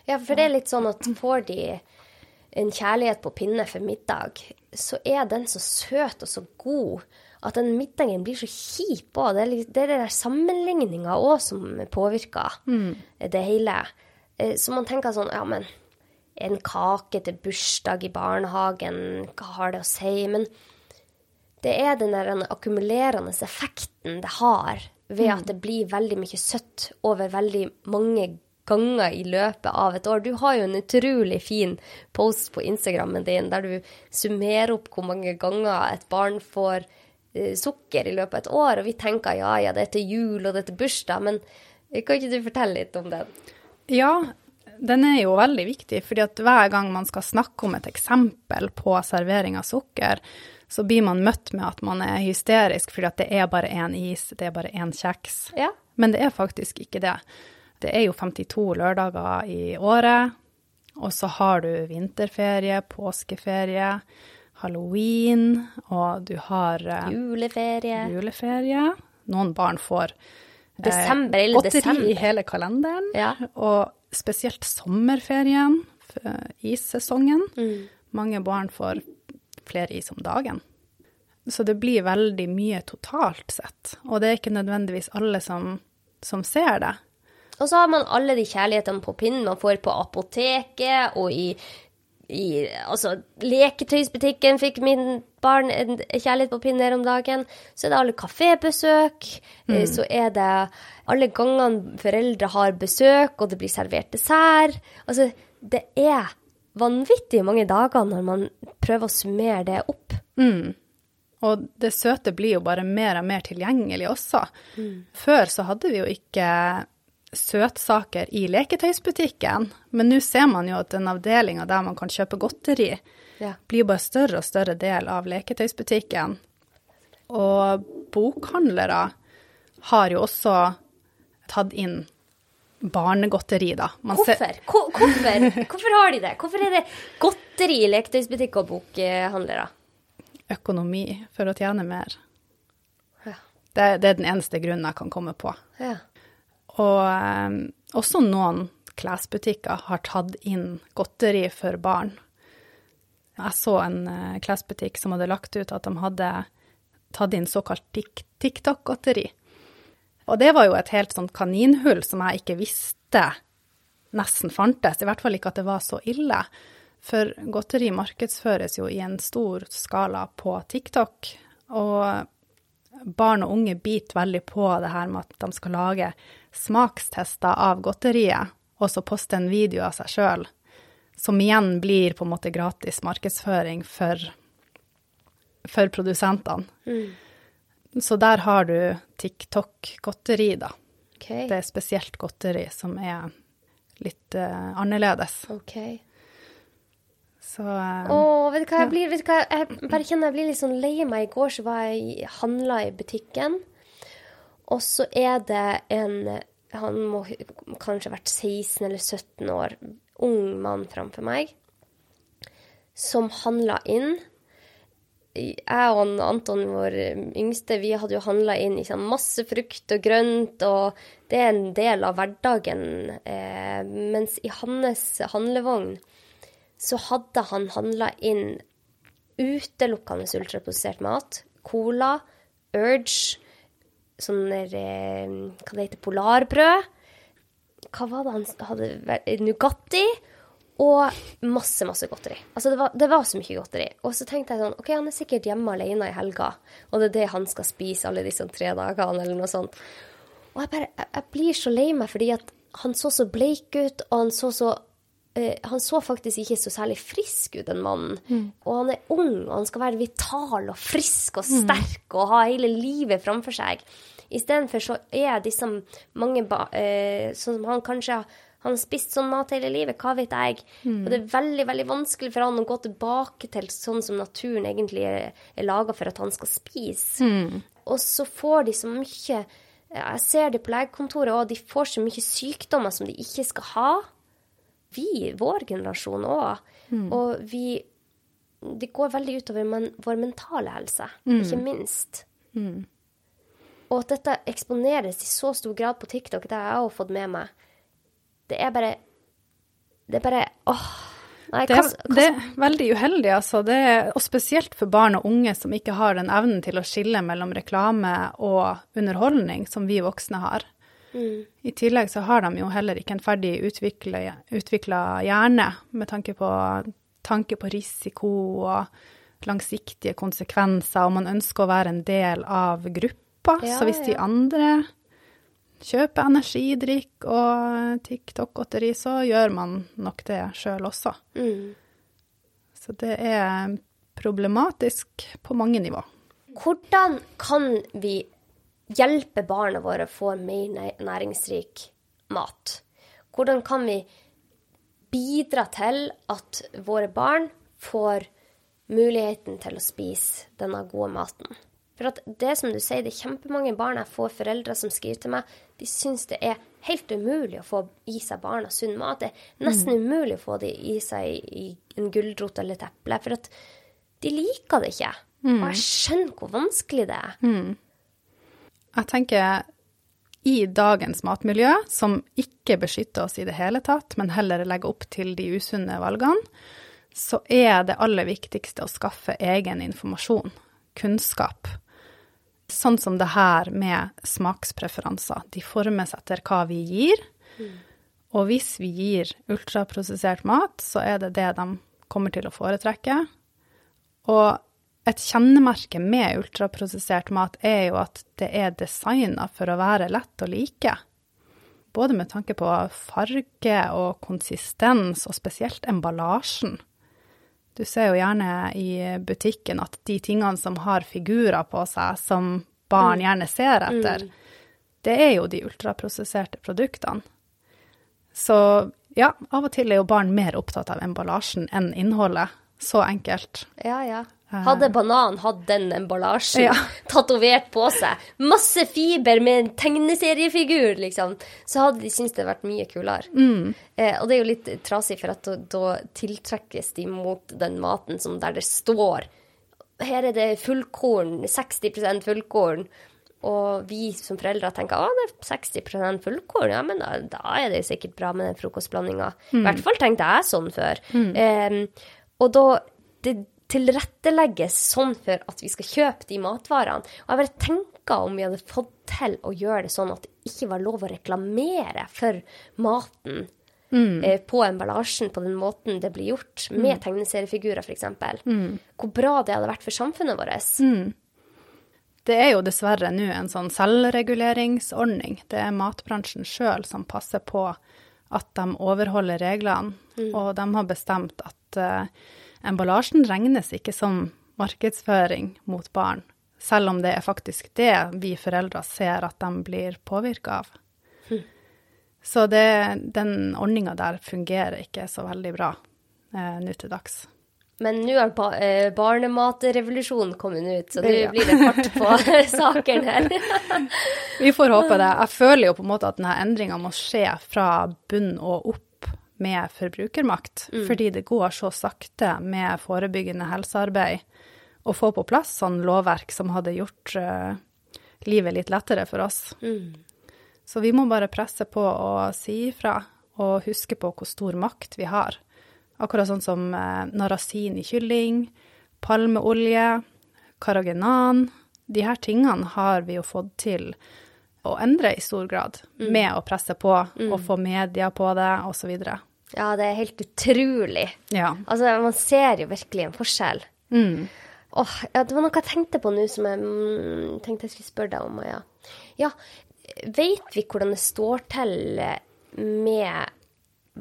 Ja, for det er litt sånn at får de en kjærlighet på pinne for middag, så er den så søt og så god at den middagen blir så kjip òg. Det er det der sammenligninga òg som påvirker mm. det hele. Eh, så man tenker sånn, ja, men en kake til bursdag i barnehagen, hva har det å si? Men det er den der akkumulerende effekten det har ved at det blir veldig mye søtt over veldig mange ganger i løpet av et år. Du har jo en utrolig fin post på Instagrammen din der du summerer opp hvor mange ganger et barn får eh, sukker i løpet av et år, og vi tenker ja, ja, det er til jul og det er til bursdag, men kan ikke du fortelle litt om den? Ja, den er jo veldig viktig, fordi at hver gang man skal snakke om et eksempel på servering av sukker, så blir man møtt med at man er hysterisk fordi at det er bare én is, det er bare én kjeks. Ja. Men det er faktisk ikke det. Det er jo 52 lørdager i året, og så har du vinterferie, påskeferie, halloween, og du har eh, Juleferie. juleferie. Noen barn får desember, eller godteri desember. i hele kalenderen. Ja. Og spesielt sommerferien, issesongen. Mm. Mange barn får flere is om dagen. Så det blir veldig mye totalt sett, og det er ikke nødvendigvis alle som, som ser det. Og så har man alle de kjærlighetene på pinnen man får på apoteket og i, i Altså, leketøysbutikken fikk min barn en kjærlighet på pinne her om dagen. Så er det alle kafébesøk. Eh, mm. Så er det alle gangene foreldre har besøk, og det blir servert dessert. Altså, det er vanvittig mange dager når man prøver å summere det opp. Mm. Og det søte blir jo bare mer og mer tilgjengelig også. Mm. Før så hadde vi jo ikke søtsaker i leketøysbutikken, men nå ser man jo at den avdelinga der man kan kjøpe godteri, ja. blir bare større og større del av leketøysbutikken. Og bokhandlere har jo også tatt inn barnegodteri, da. Man Hvorfor? Hvorfor? Hvorfor har de det? Hvorfor er det godteri i leketøysbutikk og bokhandlere? Økonomi, for å tjene mer. Ja. Det, det, er den eneste grunnen jeg kan komme på. Ja. Og um, også noen klesbutikker har tatt inn godteri for barn. Jeg så en uh, klesbutikk som hadde lagt ut at de hadde tatt inn såkalt TikTok-godteri. Og det var jo et helt sånt kaninhull som jeg ikke visste nesten fantes. I hvert fall ikke at det var så ille. For godteri markedsføres jo i en stor skala på TikTok. Og barn og unge biter veldig på det her med at de skal lage smakstester av godteriet, og så poste en video av seg sjøl. Som igjen blir på en måte gratis markedsføring for, for produsentene. Mm. Så der har du TikTok-godteri, da. Okay. Det er spesielt godteri som er litt uh, annerledes. Ok. Så uh, oh, vet du hva, jeg, blir, vet du hva, jeg bare kjenner jeg blir litt sånn lei meg. I går så var jeg handla i butikken, og så er det en Han må kanskje ha vært 16 eller 17 år, ung mann framfor meg, som handla inn jeg og Anton, vår yngste, vi hadde jo handla inn liksom, masse frukt og grønt, og det er en del av hverdagen. Eh, mens i hans handlevogn så hadde han handla inn utelukkende ultraprosessert mat. Cola, Urge, sånn der eh, Hva det heter Polarbrød. Hva var det han hadde? Nugatti og masse, masse godteri. Altså, det var, det var, så mye godteri. Og så tenkte jeg sånn OK, han er sikkert hjemme alene i helga, og det er det han skal spise alle disse tre dagene, eller noe sånt. Og jeg bare Jeg, jeg blir så lei meg fordi at han så så bleik ut, og han så så eh, Han så faktisk ikke så særlig frisk ut, den mannen. Og han er ung, og han skal være vital og frisk og sterk og ha hele livet framfor seg. Istedenfor så er disse mange eh, Sånn som han kanskje har han har spist sånn mat hele livet, hva vet jeg. Og det er veldig veldig vanskelig for han å gå tilbake til sånn som naturen egentlig er, er laga for at han skal spise. Og så får de så mye Jeg ser det på legekontoret, òg, de får så mye sykdommer som de ikke skal ha. Vi, vår generasjon òg. Og vi Det går veldig utover men, vår mentale helse, ikke minst. Og at dette eksponeres i så stor grad på TikTok, det har jeg òg fått med meg. Det er bare Det er bare åh. Nei, Det er, det er veldig uheldig, altså. Det er, og spesielt for barn og unge som ikke har den evnen til å skille mellom reklame og underholdning som vi voksne har. I tillegg så har de jo heller ikke en ferdig utvikla hjerne med tanke på, tanke på risiko og langsiktige konsekvenser, og man ønsker å være en del av gruppa. Ja, så hvis de andre kjøper energidrikk og TikTok-godteri, så gjør man nok det sjøl også. mm. Så det er problematisk på mange nivå. Hvordan kan vi hjelpe barna våre å få mer næringsrik mat? Hvordan kan vi bidra til at våre barn får muligheten til å spise denne gode maten? For at det som du sier, det er kjempemange barn jeg får foreldre som skriver til meg, de syns det er helt umulig å få i seg barna sunn mat. Det er nesten umulig å få dem i seg i en gulrot eller et eple, for at de liker det ikke. Og jeg skjønner hvor vanskelig det er. Jeg tenker i dagens matmiljø, som ikke beskytter oss i det hele tatt, men heller legger opp til de usunne valgene, så er det aller viktigste å skaffe egen informasjon, kunnskap. Sånn som det her med smakspreferanser. De formes etter hva vi gir. Og hvis vi gir ultraprosessert mat, så er det det de kommer til å foretrekke. Og et kjennemerke med ultraprosessert mat er jo at det er designa for å være lett å like. Både med tanke på farge og konsistens, og spesielt emballasjen. Du ser jo gjerne i butikken at de tingene som har figurer på seg, som barn gjerne ser etter, det er jo de ultraprosesserte produktene. Så ja, av og til er jo barn mer opptatt av emballasjen enn innholdet. Så enkelt. Ja, ja. Hadde banan hatt den emballasjen Ja. tatovert på seg, masse fiber med en tegneseriefigur, liksom, så hadde de syntes det vært mye kulere. Eh, og det er jo litt trasig, for at da, da tiltrekkes de mot den maten som der det står Her er det fullkorn, 60% fullkorn. Og vi som foreldre tenker at det er 60% fullkorn, ja, men da, da er det jo sikkert bra med den frokostblandinga. I hvert fall tenkte jeg sånn før. Eh, og da det tilrettelegges sånn for at vi skal kjøpe de matvarene. Og jeg bare tenker om vi hadde fått til å gjøre det sånn at det ikke var lov å reklamere for maten eh, på emballasjen på den måten det blir gjort, med tegneseriefigurer f.eks. Hvor bra det hadde vært for samfunnet vårt. Det er jo dessverre nå en sånn selvreguleringsordning. Det er matbransjen sjøl som passer på at de overholder reglene, og de har bestemt at eh, emballasjen regnes ikke som markedsføring mot barn, selv om det er faktisk det vi foreldre ser at de blir påvirka av. Så det, den ordninga der fungerer ikke så veldig bra eh, nå til dags. Men nå har ba eh, barnematrevolusjonen kommet ut, så nå Ja. blir det fart på saken her. Vi får håpe det. Jeg føler jo på en måte at denne endringa må skje fra bunn og opp med forbrukermakt, fordi det går så sakte med forebyggende helsearbeid å få på plass sånn lovverk som hadde gjort uh, livet litt lettere for oss. Så vi må bare presse på og si ifra, og huske på hvor stor makt vi har. Akkurat sånn som uh, narasin i kylling, palmeolje, karagenan. De her tingene har vi jo fått til å endre i stor grad, med å presse på og få media på det, osv. Ja, det er helt utrolig. Ja. Altså, man ser jo virkelig en forskjell. Åh, ja, det var noe jeg tenkte på nå som jeg mm, tenkte jeg skulle spørre deg om, Maja. Ja, vet vi hvordan det står til med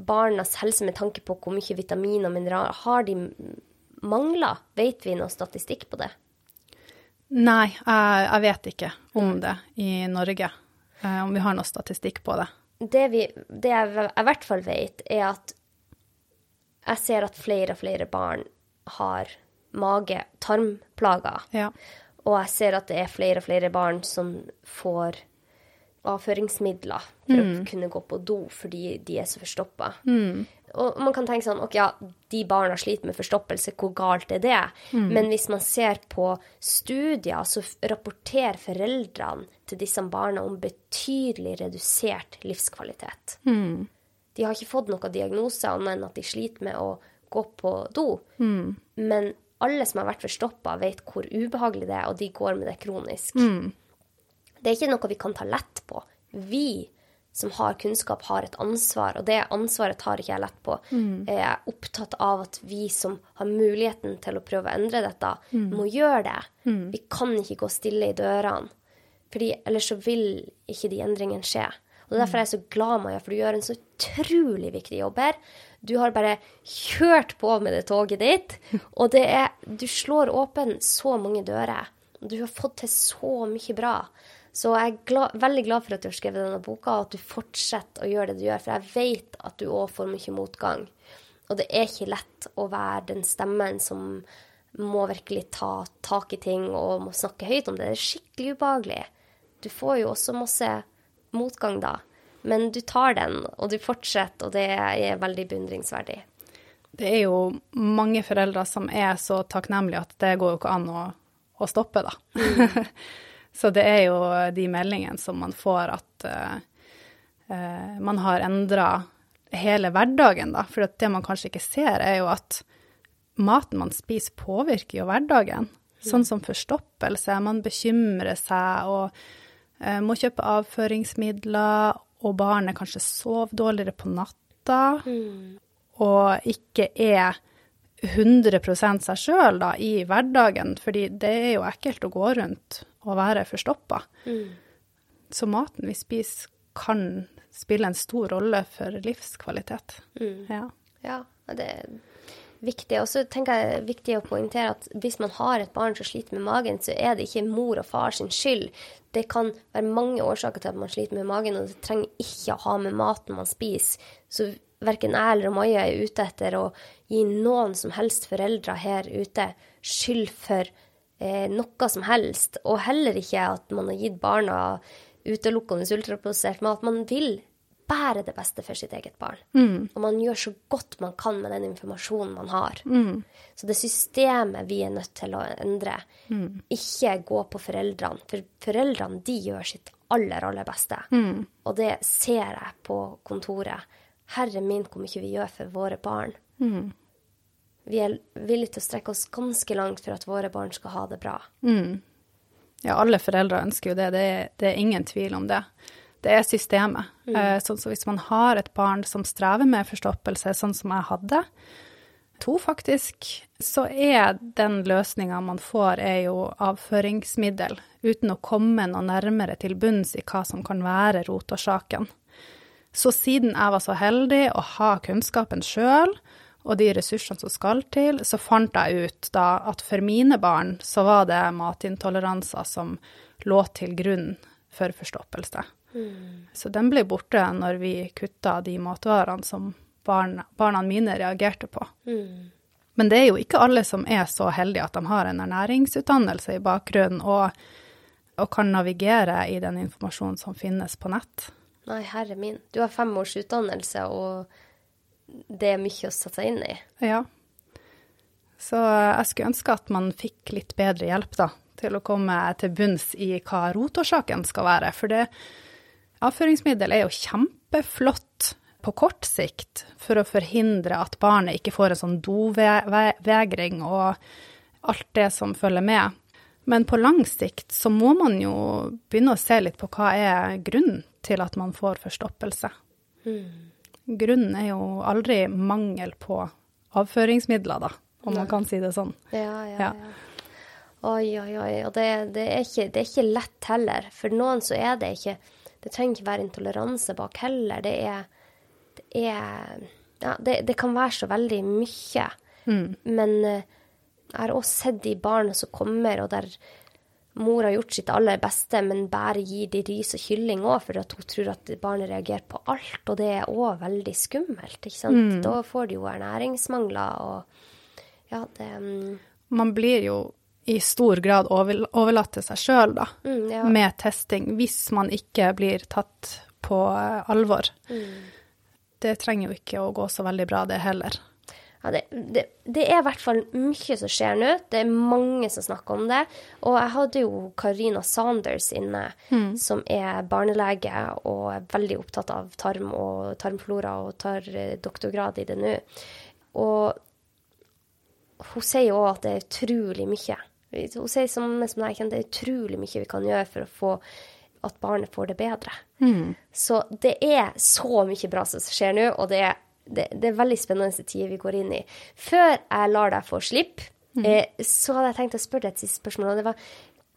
barnas helse med tanke på hvor mye vitamin og mineraler har de mangler? Vet vi noe statistikk på det? Nei, jeg, jeg vet ikke om det i Norge. eh, Om vi har noe statistikk på det. Det, vi, det jeg i hvert fall vet, er at jeg ser at flere og flere barn har mage-tarmplager. Ja. Og jeg ser at det er flere og flere barn som får avføringsmidler for å kunne gå på do fordi de er så forstoppa. Og man kan tenke sånn OK, ja, de barna sliter med forstoppelse, hvor galt er det? Men hvis man ser på studier, så rapporterer foreldrene til disse barna om betydelig redusert livskvalitet. De har ikke fått noen diagnose annet enn at de sliter med å gå på do. Men alle som har vært forstoppa, vet hvor ubehagelig det er, og de går med det kronisk. Det er ikke noe vi kan ta lett på. Vi som har kunnskap, har et ansvar, og det ansvaret tar ikke jeg lett på. Jeg er opptatt av at vi som har muligheten til å prøve å endre dette, må gjøre det. Vi kan ikke gå stille i dørene, fordi ellers så vil ikke de endringene skje. Og det er derfor jeg så glad, Maja, for du gjør en så utrolig viktig jobb her. Du har bare kjørt på med det toget ditt, og det er Du slår åpen så mange dører. Du har fått til så mye bra. Så jeg er glad, veldig glad for at du har skrevet denne boka, og at du fortsetter å gjøre det du gjør, for jeg vet at du òg får mye motgang. Og det er ikke lett å være den stemmen som må virkelig ta tak i ting og må snakke høyt om det. Det er skikkelig ubehagelig. Du får jo også masse motgang da, men du tar den, og du fortsetter, og det er veldig beundringsverdig. Det er jo mange foreldre som er så takknemlige at det går jo ikke an å, å stoppe, da. så det er jo de meldingene som man får at eh, man har endra hele hverdagen, da. For det man kanskje ikke ser, er jo at maten man spiser, påvirker jo hverdagen. Sånn som forstoppelse. Man bekymrer seg og uh, må kjøpe avføringsmidler, og barnet kanskje sover dårligere på natta og ikke er 100% seg sjøl i hverdagen, fordi det er jo ekkelt å gå rundt og være forstoppa. Så maten vi spiser, kan spille en stor rolle for livskvalitet. Ja. Ja, det er viktig. Og så tenker jeg det er viktig å poengtere at hvis man har et barn som sliter med magen, så er det ikke mor og far sin skyld. Det kan være mange årsaker til at man sliter med magen, og det trenger ikke å ha med maten man spiser. Så verken jeg eller Maja er ute etter å gi noen som helst foreldre her ute skyld for eh, noe som helst, og heller ikke at man har gitt barna utelukkende ultraprosessert mat. Man vil bære det beste for sitt eget barn. Og man gjør så godt man kan med den informasjonen man har. Så det systemet vi er nødt til å endre, ikke gå på foreldrene. For foreldrene de gjør sitt aller, aller beste. Og det ser jeg på kontoret. Herre min, hvor mye vi gjør for våre barn. Vi er villige til å strekke oss ganske langt for at våre barn skal ha det bra. Ja, alle foreldre ønsker jo det. Det er, det er ingen tvil om det. Det er systemet. Mm. sånn så hvis man har et barn som strever med forstoppelse, sånn som jeg hadde, to faktisk, så er den løsninga man får, er jo avføringsmiddel, uten å komme noe nærmere til bunns i hva som kan være rotårsaken. Så siden jeg var så heldig å ha kunnskapen sjøl, og de ressursene som skal til, så fant jeg ut da at for mine barn så var det matintoleranser som lå til grunn for forstoppelse. Så den ble borte når vi kutta de matvarene som barna, barna mine reagerte på. Men det er jo ikke alle som er så heldige at de har en ernæringsutdannelse i bakgrunnen og, og kan navigere i den informasjonen som finnes på nett. Nei, herre min. Du har fem års utdannelse, og det er mye å sette seg inn i. Ja. Så jeg skulle ønske at man fikk litt bedre hjelp, da, til å komme til bunns i hva rotårsaken skal være. For det, avføringsmiddel er jo kjempeflott på kort sikt for å forhindre at barnet ikke får en sånn dovegring og alt det som følger med. Men på lang sikt så må man jo begynne å se litt på hva er grunnen til at man får forstoppelse. Grunnen er jo aldri mangel på avføringsmidler, da, om man kan si det sånn. Ja, ja, Ja. ja. Oi, oi, oi. Og det, det, er ikke, det er ikke lett heller. For noen så er det ikke Det trenger ikke være intoleranse bak heller. Det er, det er Ja, det, det kan være så veldig mye. Men eh, jeg har også sett de barna som kommer, og der mor har gjort sitt aller beste, men bare gir de ris og kylling òg, for at hun tror at barnet reagerer på alt. Og det er òg veldig skummelt, ikke sant. Da får de jo ernæringsmangler og Ja, det um... Man blir jo i stor grad over, overlatt til seg sjøl, da, Mm, ja. med testing, hvis man ikke blir tatt på eh, alvor. Mm. Det trenger jo ikke å gå så veldig bra, det heller. Ja, det, det, det er i hvert fall mye som skjer nå. Det er mange som snakker om det. Og jeg hadde jo Karina Saunders inne, som er barnelege og er veldig opptatt av tarm og tarmflora og tar eh, doktorgrad i det nå. Og hun sier jo òg at det er utrolig mye. Hun sier som, som jeg kjenner, det er utrolig mye vi kan gjøre for å få at barnet får det bedre. Så det er så mye bra som skjer nå, og det er, det, det er veldig spennende tider vi går inn i. Før jeg lar deg få slipp, eh, så hadde jeg tenkt å spørre deg et siste spørsmål. og det var,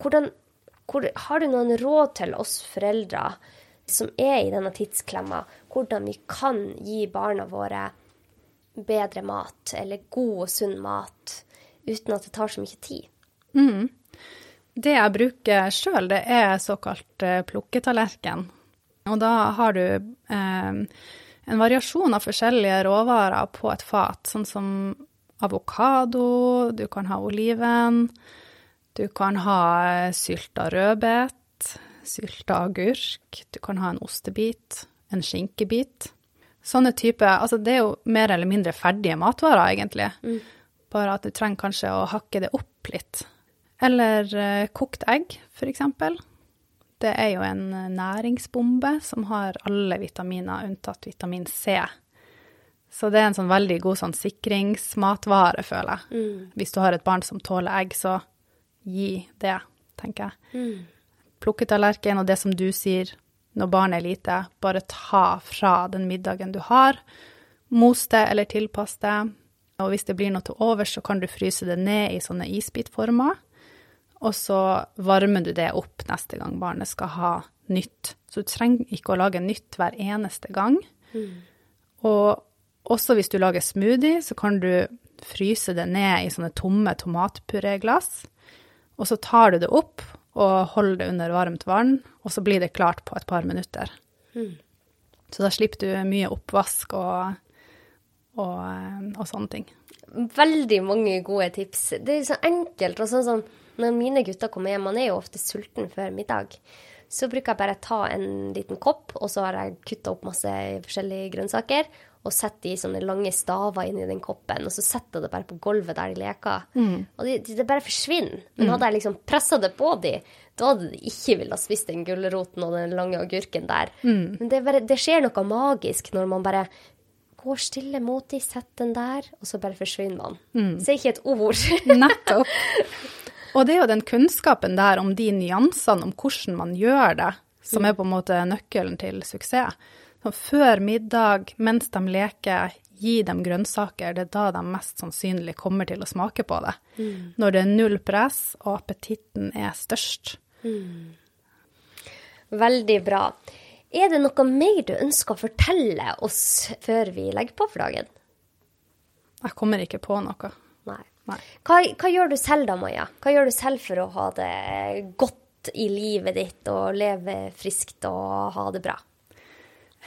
hvordan, hvor, Har du noen råd til oss foreldre som er i denne tidsklemma, hvordan vi kan gi barna våre bedre mat, eller god og sunn mat, uten at det tar så mye tid? Det jeg bruker sjøl, det er såkalt eh, plukketallerken. Og da har du eh, en variasjon av forskjellige råvarer på et fat, sånn som avokado, du kan ha oliven, du kan ha sylta rødbet, sylta agurk, du kan ha en ostebit, en skinkebit. Sånne type, altså det er jo mer eller mindre ferdige matvarer, egentlig. Bare at du trenger kanskje å hakke det opp litt. Eller eh, kokt egg, for eksempel. Det er jo en eh, næringsbombe som har alle vitaminer unntatt vitamin C. Så det er en sånn veldig god sånn sikringsmatvare, føler jeg. Hvis du har et barn som tåler egg, så gi det, tenker jeg. Plukketallerken og det som du sier når barnet er lite, bare ta fra den middagen du har. Mos det eller tilpass det. Og hvis det blir noe til overs, så kan du fryse det ned i sånne isbitformer. Og så varmer du det opp neste gang barnet skal ha nytt. Så du trenger ikke å lage nytt hver eneste gang. Og også hvis du lager smoothie, så kan du fryse det ned i sånne tomme tomatpureglass. Og så tar du det opp og holder det under varmt vann, og så blir det klart på et par minutter. Så da slipper du mye oppvask og, og, eh, og sånne ting. Veldig mange gode tips. Det er så enkelt. og sånn som Når mine gutter kommer hjem, man er jo ofte sulten før middag, så bruker jeg bare ta en liten kopp, og så har jeg kutta opp masse forskjellige grønnsaker, og setter i sånne lange staver inn i den koppen, og så setter jeg det bare på gulvet der de leker. Og det, de bare forsvinner. Men hadde jeg liksom pressa det på de, da hadde de ikke villet spist den gulroten og den lange agurken der. Men det, er bare, det skjer noe magisk når man bare går stille mot de, setter den der, og så bare forsvinner man. Sier ikke et ord. Nettopp. Og det er jo den kunnskapen der om de nyansene, om hvordan man gjør det, som er på en måte nøkkelen til suksess. Så før middag, mens de leker, gi dem grønnsaker. Det er da de mest sannsynlig kommer til å smake på det. Når det er null press og appetitten er størst. Veldig bra. Er det noe mer du ønsker å fortelle oss før vi legger på for dagen? Jeg kommer ikke på noe. Hva, hva gjør du selv da, Maja? Hva gjør du selv for å ha det godt i livet ditt og leve friskt og ha det bra?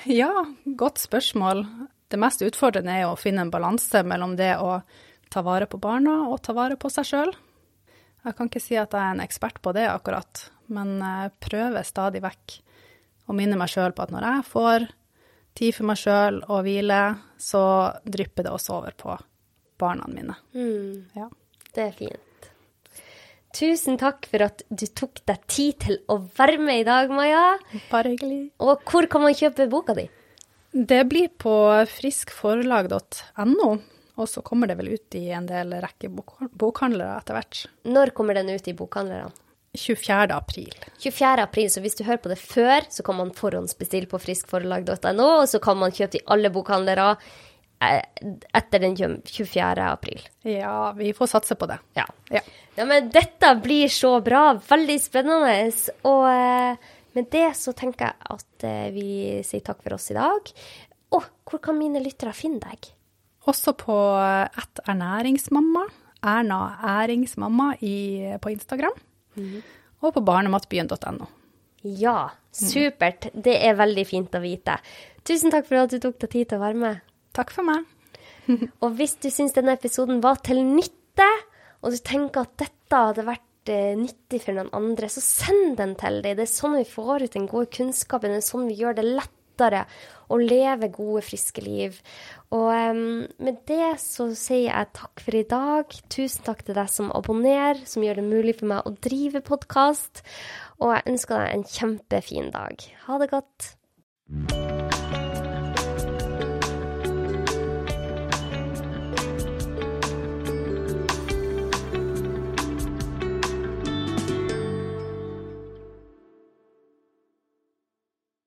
Ja, godt spørsmål. Det mest utfordrende er å finne en balanse mellom det å ta vare på barna og ta vare på seg sjøl. Jeg kan ikke si at jeg er en ekspert på det akkurat, men jeg prøver stadig vekk å minne meg sjøl på at når jeg får tid for meg sjøl og hvile, så drypper det også over på barna mine. Ja. Det er fint. Tusen takk for at du tok deg tid til å være med i dag, Maja. Bare hyggelig. Og hvor kan man kjøpe boka di? Det blir på friskforlag.no, og så kommer det vel ut i en del rekke bok bokhandlere etter hvert. Når kommer den ut i bokhandlerne? 24. april. 24. april, så hvis du hører på det før, så kan man forhåndsbestille på friskforlag.no, og så kan man kjøpe i alle bokhandlere etter den 24. april. Ja, vi får satse på det. Ja. Ja. ja, men dette blir så bra. Veldig spennende. Og eh, med det så tenker jeg at eh, vi sier takk for oss i dag. Og hvor kan mine lyttere finne deg? Også på ett ernæringsmamma, Erna Æringsmamma i, på Instagram. Og på barnematbyen.no. Ja, supert. Det er veldig fint å vite. Tusen takk for at du tok deg tid til å være med. Takk for meg. Og hvis du syns denne episoden var til nytte, og du tenker at dette hadde vært eh, nyttig for noen andre, så send den til dem. Det er sånn vi får ut den gode kunnskapen. Det er sånn vi gjør det lettere å leve gode, friske liv. Og um, med det så sier jeg takk for i dag. Tusen takk til deg som abonnerer, som gjør det mulig for meg å drive podkast. Og jeg ønsker deg en kjempefin dag. Ha det godt.